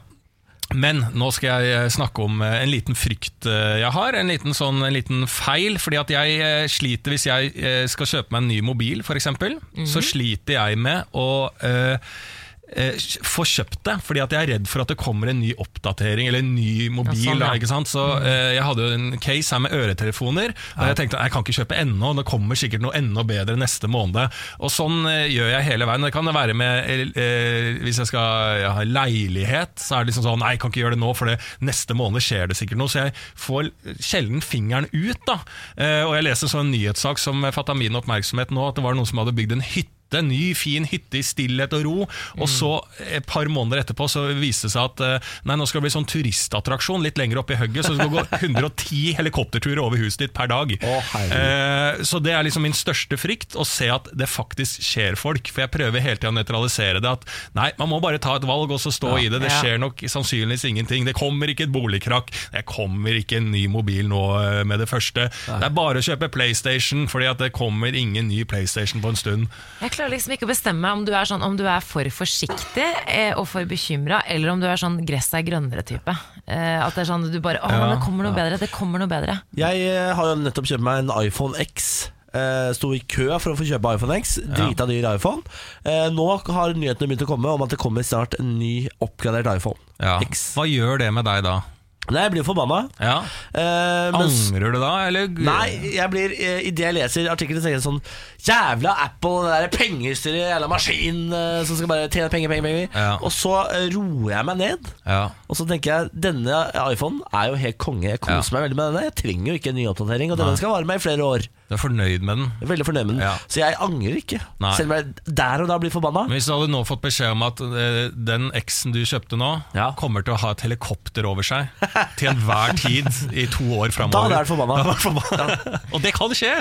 Men nå skal jeg eh, snakke om eh, en liten frykt eh, jeg har. En liten, sånn, en liten feil. Fordi at jeg sliter hvis jeg skal kjøpe meg en ny mobil, f.eks. Så sliter jeg med å eh, eh, få kjøpt det, fordi at jeg er redd for at det kommer en ny oppdatering eller en ny mobil. Ja, sånn, ja. da, ikke sant? Så eh, Jeg hadde jo en case her med øretelefoner, og jeg tenkte jeg kan ikke kjøpe ennå, det kommer sikkert noe enda bedre neste måned. Og Sånn eh, gjør jeg hele veien. Det kan være med eh, Hvis jeg skal ha leilighet, så er det liksom sånn Nei, jeg kan ikke gjøre det nå, for det, neste måned skjer det sikkert noe. Så jeg får sjelden fingeren ut. da eh, Og jeg leser sånn nyhetssak som fatta min oppmerksomhet nå, at det var noen som hadde bygd en hytte hytte, ny, fin hytte i stillhet og ro. Og så, et par måneder etterpå, så viste det seg at eh, nei, nå skal det bli sånn turistattraksjon litt lenger opp i hugget. Så det skal gå 110 helikopterturer over huset ditt per dag. Oh. Eh, så det er liksom min største frykt, å se at det faktisk skjer folk. For jeg prøver hele tida å nøytralisere det. At nei, man må bare ta et valg og så stå i det. Det Ja. skjer nok sannsynligvis ingenting. Det kommer ikke et boligkrakk. Det kommer ikke en ny mobil nå eh, med det første. Det er bare å kjøpe PlayStation, fordi at det kommer ingen ny PlayStation på en stund. Jeg klarer liksom ikke å bestemme om du er, sånn, om du er for forsiktig eh, og for bekymra, eller om du er sånn gress er grønnere-type. Eh, at det er sånn du bare Å, Ja, det kommer noe bedre. Det kommer noe bedre. Jeg eh, har jo nettopp kjøpt meg en iPhone X. Eh, Sto i kø for å få kjøpe iPhone X. Drita dyr iPhone. Eh, nå har nyhetene begynt å komme om at det kommer snart en ny oppgradert iPhone Ja. X. Hva gjør det med deg da? Nei, jeg blir forbanna. Ja. Eh, Angrer du da, eller? Nei, jeg blir eh, i det jeg leser artikkelen, tenker jeg sånn Jævla Apple, den der pengestyret, jævla maskin eh, som skal bare tjene penger, penger, penger. Ja. Og så eh, roer jeg meg ned. Ja. Og så tenker jeg denne iPhonen er jo helt konge. Jeg koser Ja. meg veldig med denne. Jeg trenger jo ikke en ny oppdatering, og denne skal vare meg i flere år. Du er fornøyd med den? Jeg er veldig fornøyd med den. Ja. Så jeg angrer ikke. Nei. Selv om jeg der og da blir forbanna. Men Hvis du hadde nå fått beskjed om at eh, den X-en du kjøpte nå, Ja. kommer til å ha et helikopter over seg til enhver tid i to år Da framover hadde jeg vært forbanna. Og det kan skje!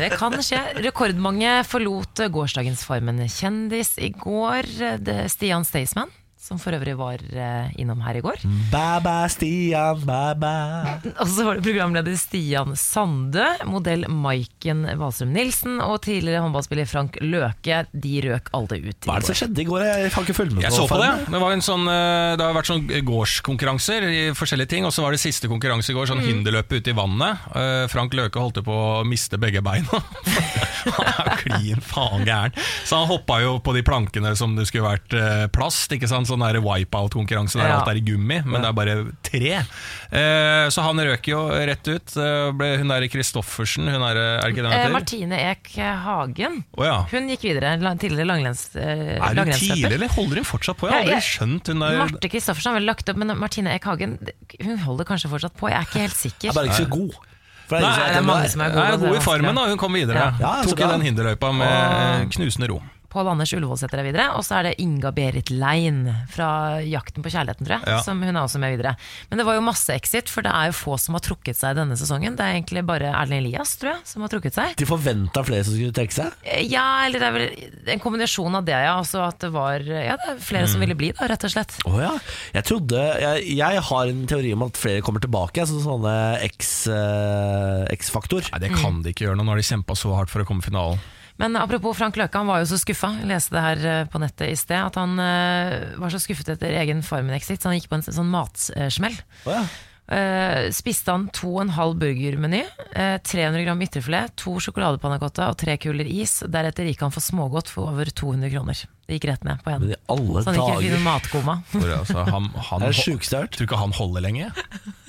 Det kan skje. Rekordmange forlot gårsdagens Farmen kjendis i går. Stian Staysman, som for øvrig var eh, innom her i går. Bye bye, Stian, bye bye. Og så var det programleder Stian Sandø, modell Maiken Wahlstrøm Nilsen og tidligere håndballspiller Frank Løke. De røk alle ut i Hva er det som skjedde i går? Jeg kan ikke følge med Jeg så på det. Det, var en sånn, eh, det har vært sånn gårdskonkurranser i forskjellige ting. Og så var det siste konkurranse i går, Mm. sånn hinderløp ute i vannet. Eh, Frank Løke holdt på å miste begge beina. han er klin faen gæren. Så han hoppa jo på de plankene som det skulle vært plast. Ikke sant? Sånn wipe-out-konkurranse der Ja. alt er i gummi, men det er bare tre. Eh, så han røk jo rett ut. Eh, ble hun der Christoffersen, hun er, er det ikke det hun Eh, heter? Martine Ek Hagen. Oh, ja. Hun gikk videre. Tidligere langrenns, eh, Er hun tidligere? tidlig, eller holder hun fortsatt på? Jeg har Ja, aldri jeg- skjønt hun der Marte Kristoffersen har vel lagt opp, men Martine Ek Hagen hun holder kanskje fortsatt på. Jeg er ikke helt sikker. Jeg er bare ikke så god. Nei, det er mange som er Hun gode. er god i farmen, da. Hun kom videre. Ja. Ja, Tok i den hinderløypa med knusende ro. Pål Anders Ullevålseter er videre, og så er det Inga Berit Lein fra Jakten på kjærligheten, tror jeg. Ja. Som hun er også med videre. Men det var jo masse exit, for det er jo få som har trukket seg denne sesongen. Det er egentlig bare Erlend Elias, tror jeg, som har trukket seg. De forventa flere som skulle trekke seg. Eh, Ja, eller det er vel en kombinasjon av det, ja. Altså at det var ja, det er flere Mm. som ville bli, da, rett og slett. Å ja. Jeg trodde jeg, jeg har en teori om at flere kommer tilbake. Altså sånne X, eh, X-faktor. Nei, Det kan de ikke gjøre nå, har de kjempa så hardt for å komme i finalen. Men apropos Frank Løke, han var jo så skuffa. Jeg leste det her eh, på nettet i sted. At han eh, var så skuffet etter egen Farmen-exit, så han gikk på en sånn matsmell. Oh, ja. Uh, spiste han to og en halv burgermeny, uh, 300 gram ytterfilet, to sjokoladepannacotta og tre kuler is. Deretter gikk han for smågodt for over 200 kroner. Det gikk rett ned på Men i alle Så han gikk i en matkoma. Altså, han, han, Det er hørt. Tror ikke han holder lenge.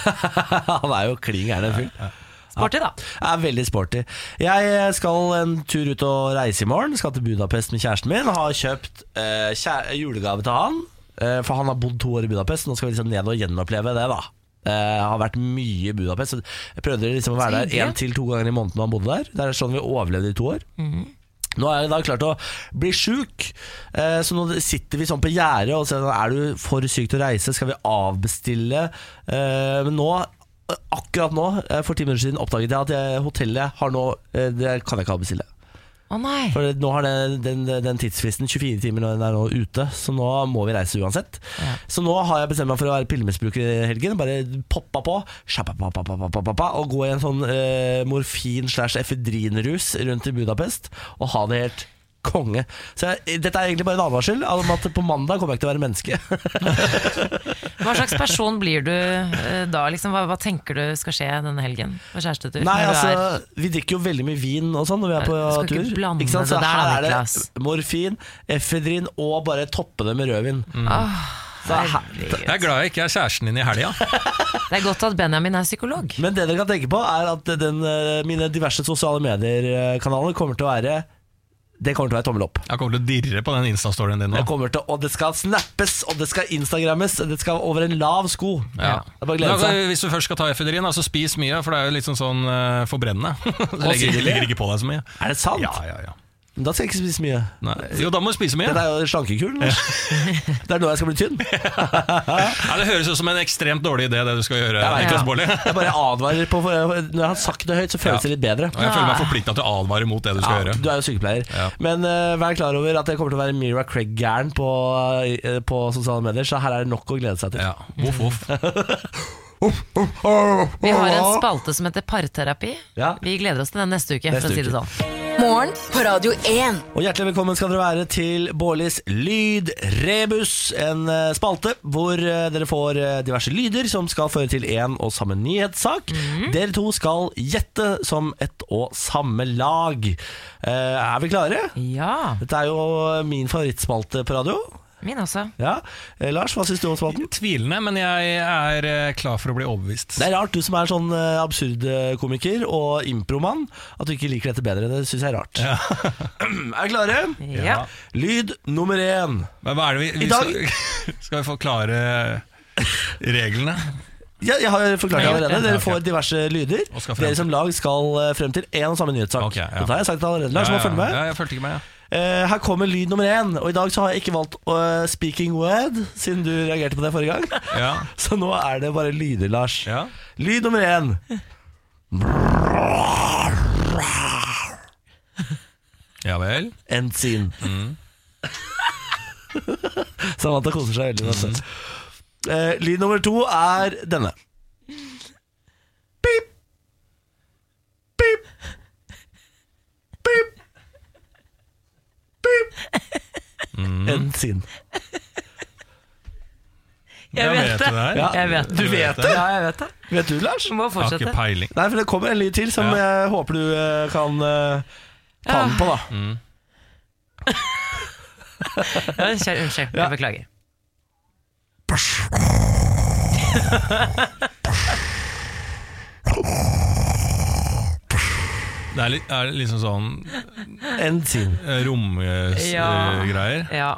Han er jo klin gæren, den fyren. Sporty, da. Er veldig sporty. Jeg skal en tur ut og reise i morgen. Skal til Budapest med kjæresten min. Har kjøpt eh, kjære, julegave til han. Eh, for han har bodd to år i Budapest. Nå skal vi liksom ned og gjenoppleve det, da. Eh, har vært mye i Budapest. Så Jeg prøvde liksom å være der én til to ganger i måneden Når han bodde der. Det er sånn vi overlevde i to år. Nå er jeg da klart å bli sjuk, eh, så nå sitter vi sånn på gjerdet og sier er du for syk til å reise, skal vi avbestille? Eh, Men nå, akkurat nå, eh, for ti minutter siden, oppdaget jeg at jeg, hotellet har nå eh, Det kan jeg ikke avbestille. Å nei. For nå har den, den, den tidsfristen 24 timer når den er nå ute, så nå må vi reise uansett. Ja. Så nå har jeg bestemt meg for å være pillemisbruker i helgen. Bare poppa på, og gå i en sånn eh, morfin- slash efedrinrus rundt i Budapest og ha det helt konge. Så jeg, dette er egentlig bare en advarsel om at på mandag kommer jeg ikke til å være menneske. Hva slags person blir du eh, da? Liksom, hva, hva tenker du skal skje denne helgen på kjærestetur? Nei, altså, Vi drikker jo veldig mye vin og sånn når vi er på Skal ikke tur. ikke sant? Så det der, her er det morfin, efedrin og bare toppe det med rødvin. Mm. Så her- Jeg er glad jeg ikke er kjæresten din i helga. Det er godt at Benjamin er psykolog. Men det dere kan tenke på er at den, eh, mine diverse sosiale medier-kanaler kommer til å være Det kommer til å være tommel opp. Jeg kommer til å dirre på den Insta-storyen din nå. Det til, og det skal snappes, og det skal instagrammes, det skal over en lav sko. Ja. Altså, seg. hvis du først skal ta efedrin, så spis mye, for det er jo litt sånn, sånn eh, forbrennende. det legger, legger ikke på deg så mye. Er det sant? Ja, ja, ja. Da skal jeg ikke spise mye. Nei. Jo, da må du spise mye. Det er jo slankekuren. Det er nå jeg skal bli tynn. ja, det høres ut som en ekstremt dårlig idé, det du skal gjøre. Jeg vet Ja. Jeg bare advarer på Når jeg har sagt det høyt, så føles Ja. det litt bedre. Og jeg føler meg forplikta til å advare mot det du skal Ja, gjøre. du er jo sykepleier. Ja. Men uh, vær klar over at jeg kommer til å være Mira Craig-gæren på, uh, på sosiale medier, så her er det nok å glede seg til. Ja, voff, voff. Vi har en spalte som heter Parterapi. Ja. Vi gleder oss til den neste uke, Neste for å si det uke. sånn. Morgen på Radio 1. Og Hjertelig velkommen skal dere være til Bårlis Lydrebus, en eh, spalte hvor eh, dere får eh, diverse lyder som skal føre til en og samme nyhetssak. Dere to skal gjette som ett og samme lag. Er vi klare? Ja. Dette er jo min favorittspalte på radio. Min også. Ja. Eh, Lars, hva syns du om spalten? Tvilende, men jeg er eh, klar for å bli overbevist. Det er rart, du som er sånn absurd komiker og impromann, at du ikke liker dette bedre. Det syns jeg er rart. er vi klare? Ja. Lyd nummer én. Men hva er det vi, vi I dag- skal, skal vi forklare reglene? Ja, jeg har forklart det allerede. Dere får diverse lyder. Dere som lag skal eh, frem til én og samme nyhetssak. Okay, ja. Dette har jeg sagt allerede. Lars, ja, må følge med. Ja, jeg fulgte ikke med. Ja. Eh, her kommer lyd nummer én. Og i dag så har jeg ikke valgt uh, speaking word, siden du reagerte på det forrige gang. Ja. Så nå er det bare lyder, Lars. Ja. Lyd nummer én. ja vel. End scene. Mm. Samantha koser seg veldig. Mm. Uh, lyd nummer to er denne. Pip. Pip. Pip. Pip. Mm. enn sin. Jeg vet vet det. Ja, Jeg vet Du vet det? Ja, jeg vet det. Vet du, Lars? Må har fortsette. ikke peiling. Nei, for det kommer en lyd til som Ja. jeg håper du eh, kan eh, ta den på, da. Mm. Ja, kjør, unnskyld, Ja. jeg beklager. Det er, litt, er det liksom sånn En scene. eh, romgreier. Ja,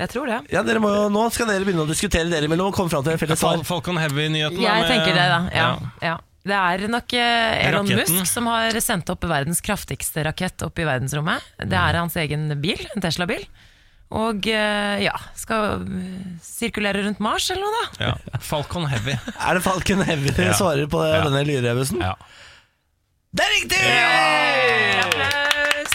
jeg tror det. Ja, dere må jo, Nå skal dere begynne å diskutere dere imellom og komme fram til en felles svar. Falcon Heavy-nyheten. Jeg tenker det, da. Ja, Ja. ja. Det er nok eh, Elon Raketten. Musk som har sendt opp verdens kraftigste rakett opp i verdensrommet. Det er hans egen bil, en Tesla-bil. Og eh, ja, skal sirkulere rundt Mars eller noe, da. Ja. Falcon Heavy. Er det Falcon Heavy dere Ja. svarer på det, Ja. denne lydrebusen? Ja. Det er riktig! Applaus!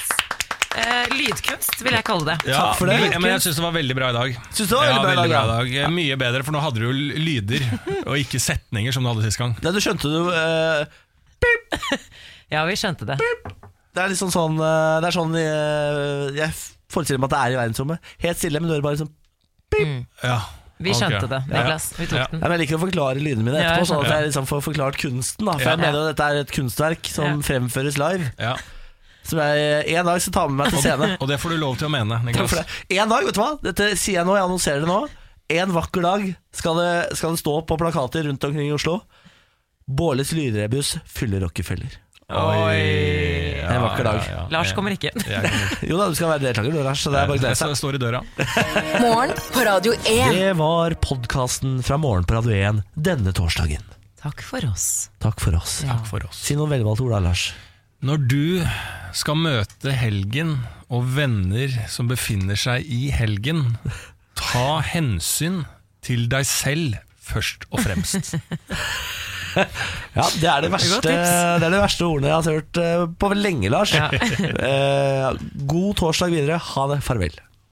Eh, lydkunst, vil jeg kalle det. Ja, Takk for det. Ja, men jeg syns det var veldig bra i dag. Synes det var ja, veldig bra i veldig bra i dag. Mye bedre, for nå hadde du jo lyder, og ikke setninger som du hadde sist gang. Ja, du skjønte du eh, Ja, vi skjønte det. Det er liksom sånn eh, Det er sånn eh, Jeg forestiller meg at det er i verdensrommet. Helt stille, men du hører bare liksom Ja. Vi skjønte skjønte det, Niklas. Vi tok den. ja, men Jeg liker å forklare lydene mine etterpå, sånn at jeg liksom får forklart kunsten. Da For Ja. jeg mener jo dette er et kunstverk som Ja. fremføres live. Ja. Som jeg en dag skal ta med meg til scene. Og det får du lov til å mene, Niklas. En dag, vet du hva? Dette sier jeg nå, jeg annonserer det nå. En vakker dag skal det, skal det stå på plakater rundt omkring i Oslo. Bårles lydrebus fyller Rockefeller. Oi, En vakker dag. Lars kommer ikke. Lars kommer ikke. Jo da, du skal være deltaker, du, Lars. Så det er bare å glede seg. står- står i døra. Morgen på Radio 1. Det var podkasten fra Morgen på Radio 1 denne torsdagen. Takk for oss. Takk for oss. Ja. Takk for oss. Si noen velvalgte ord da, Lars. Når du skal møte helgen og venner som befinner seg i helgen, ta hensyn til deg selv først og fremst. Ja, Det er det verste, det er det verste ordene jeg har hørt eh, på lenge, Lars. Ja. Eh, god torsdag videre. Ha det. Farvel.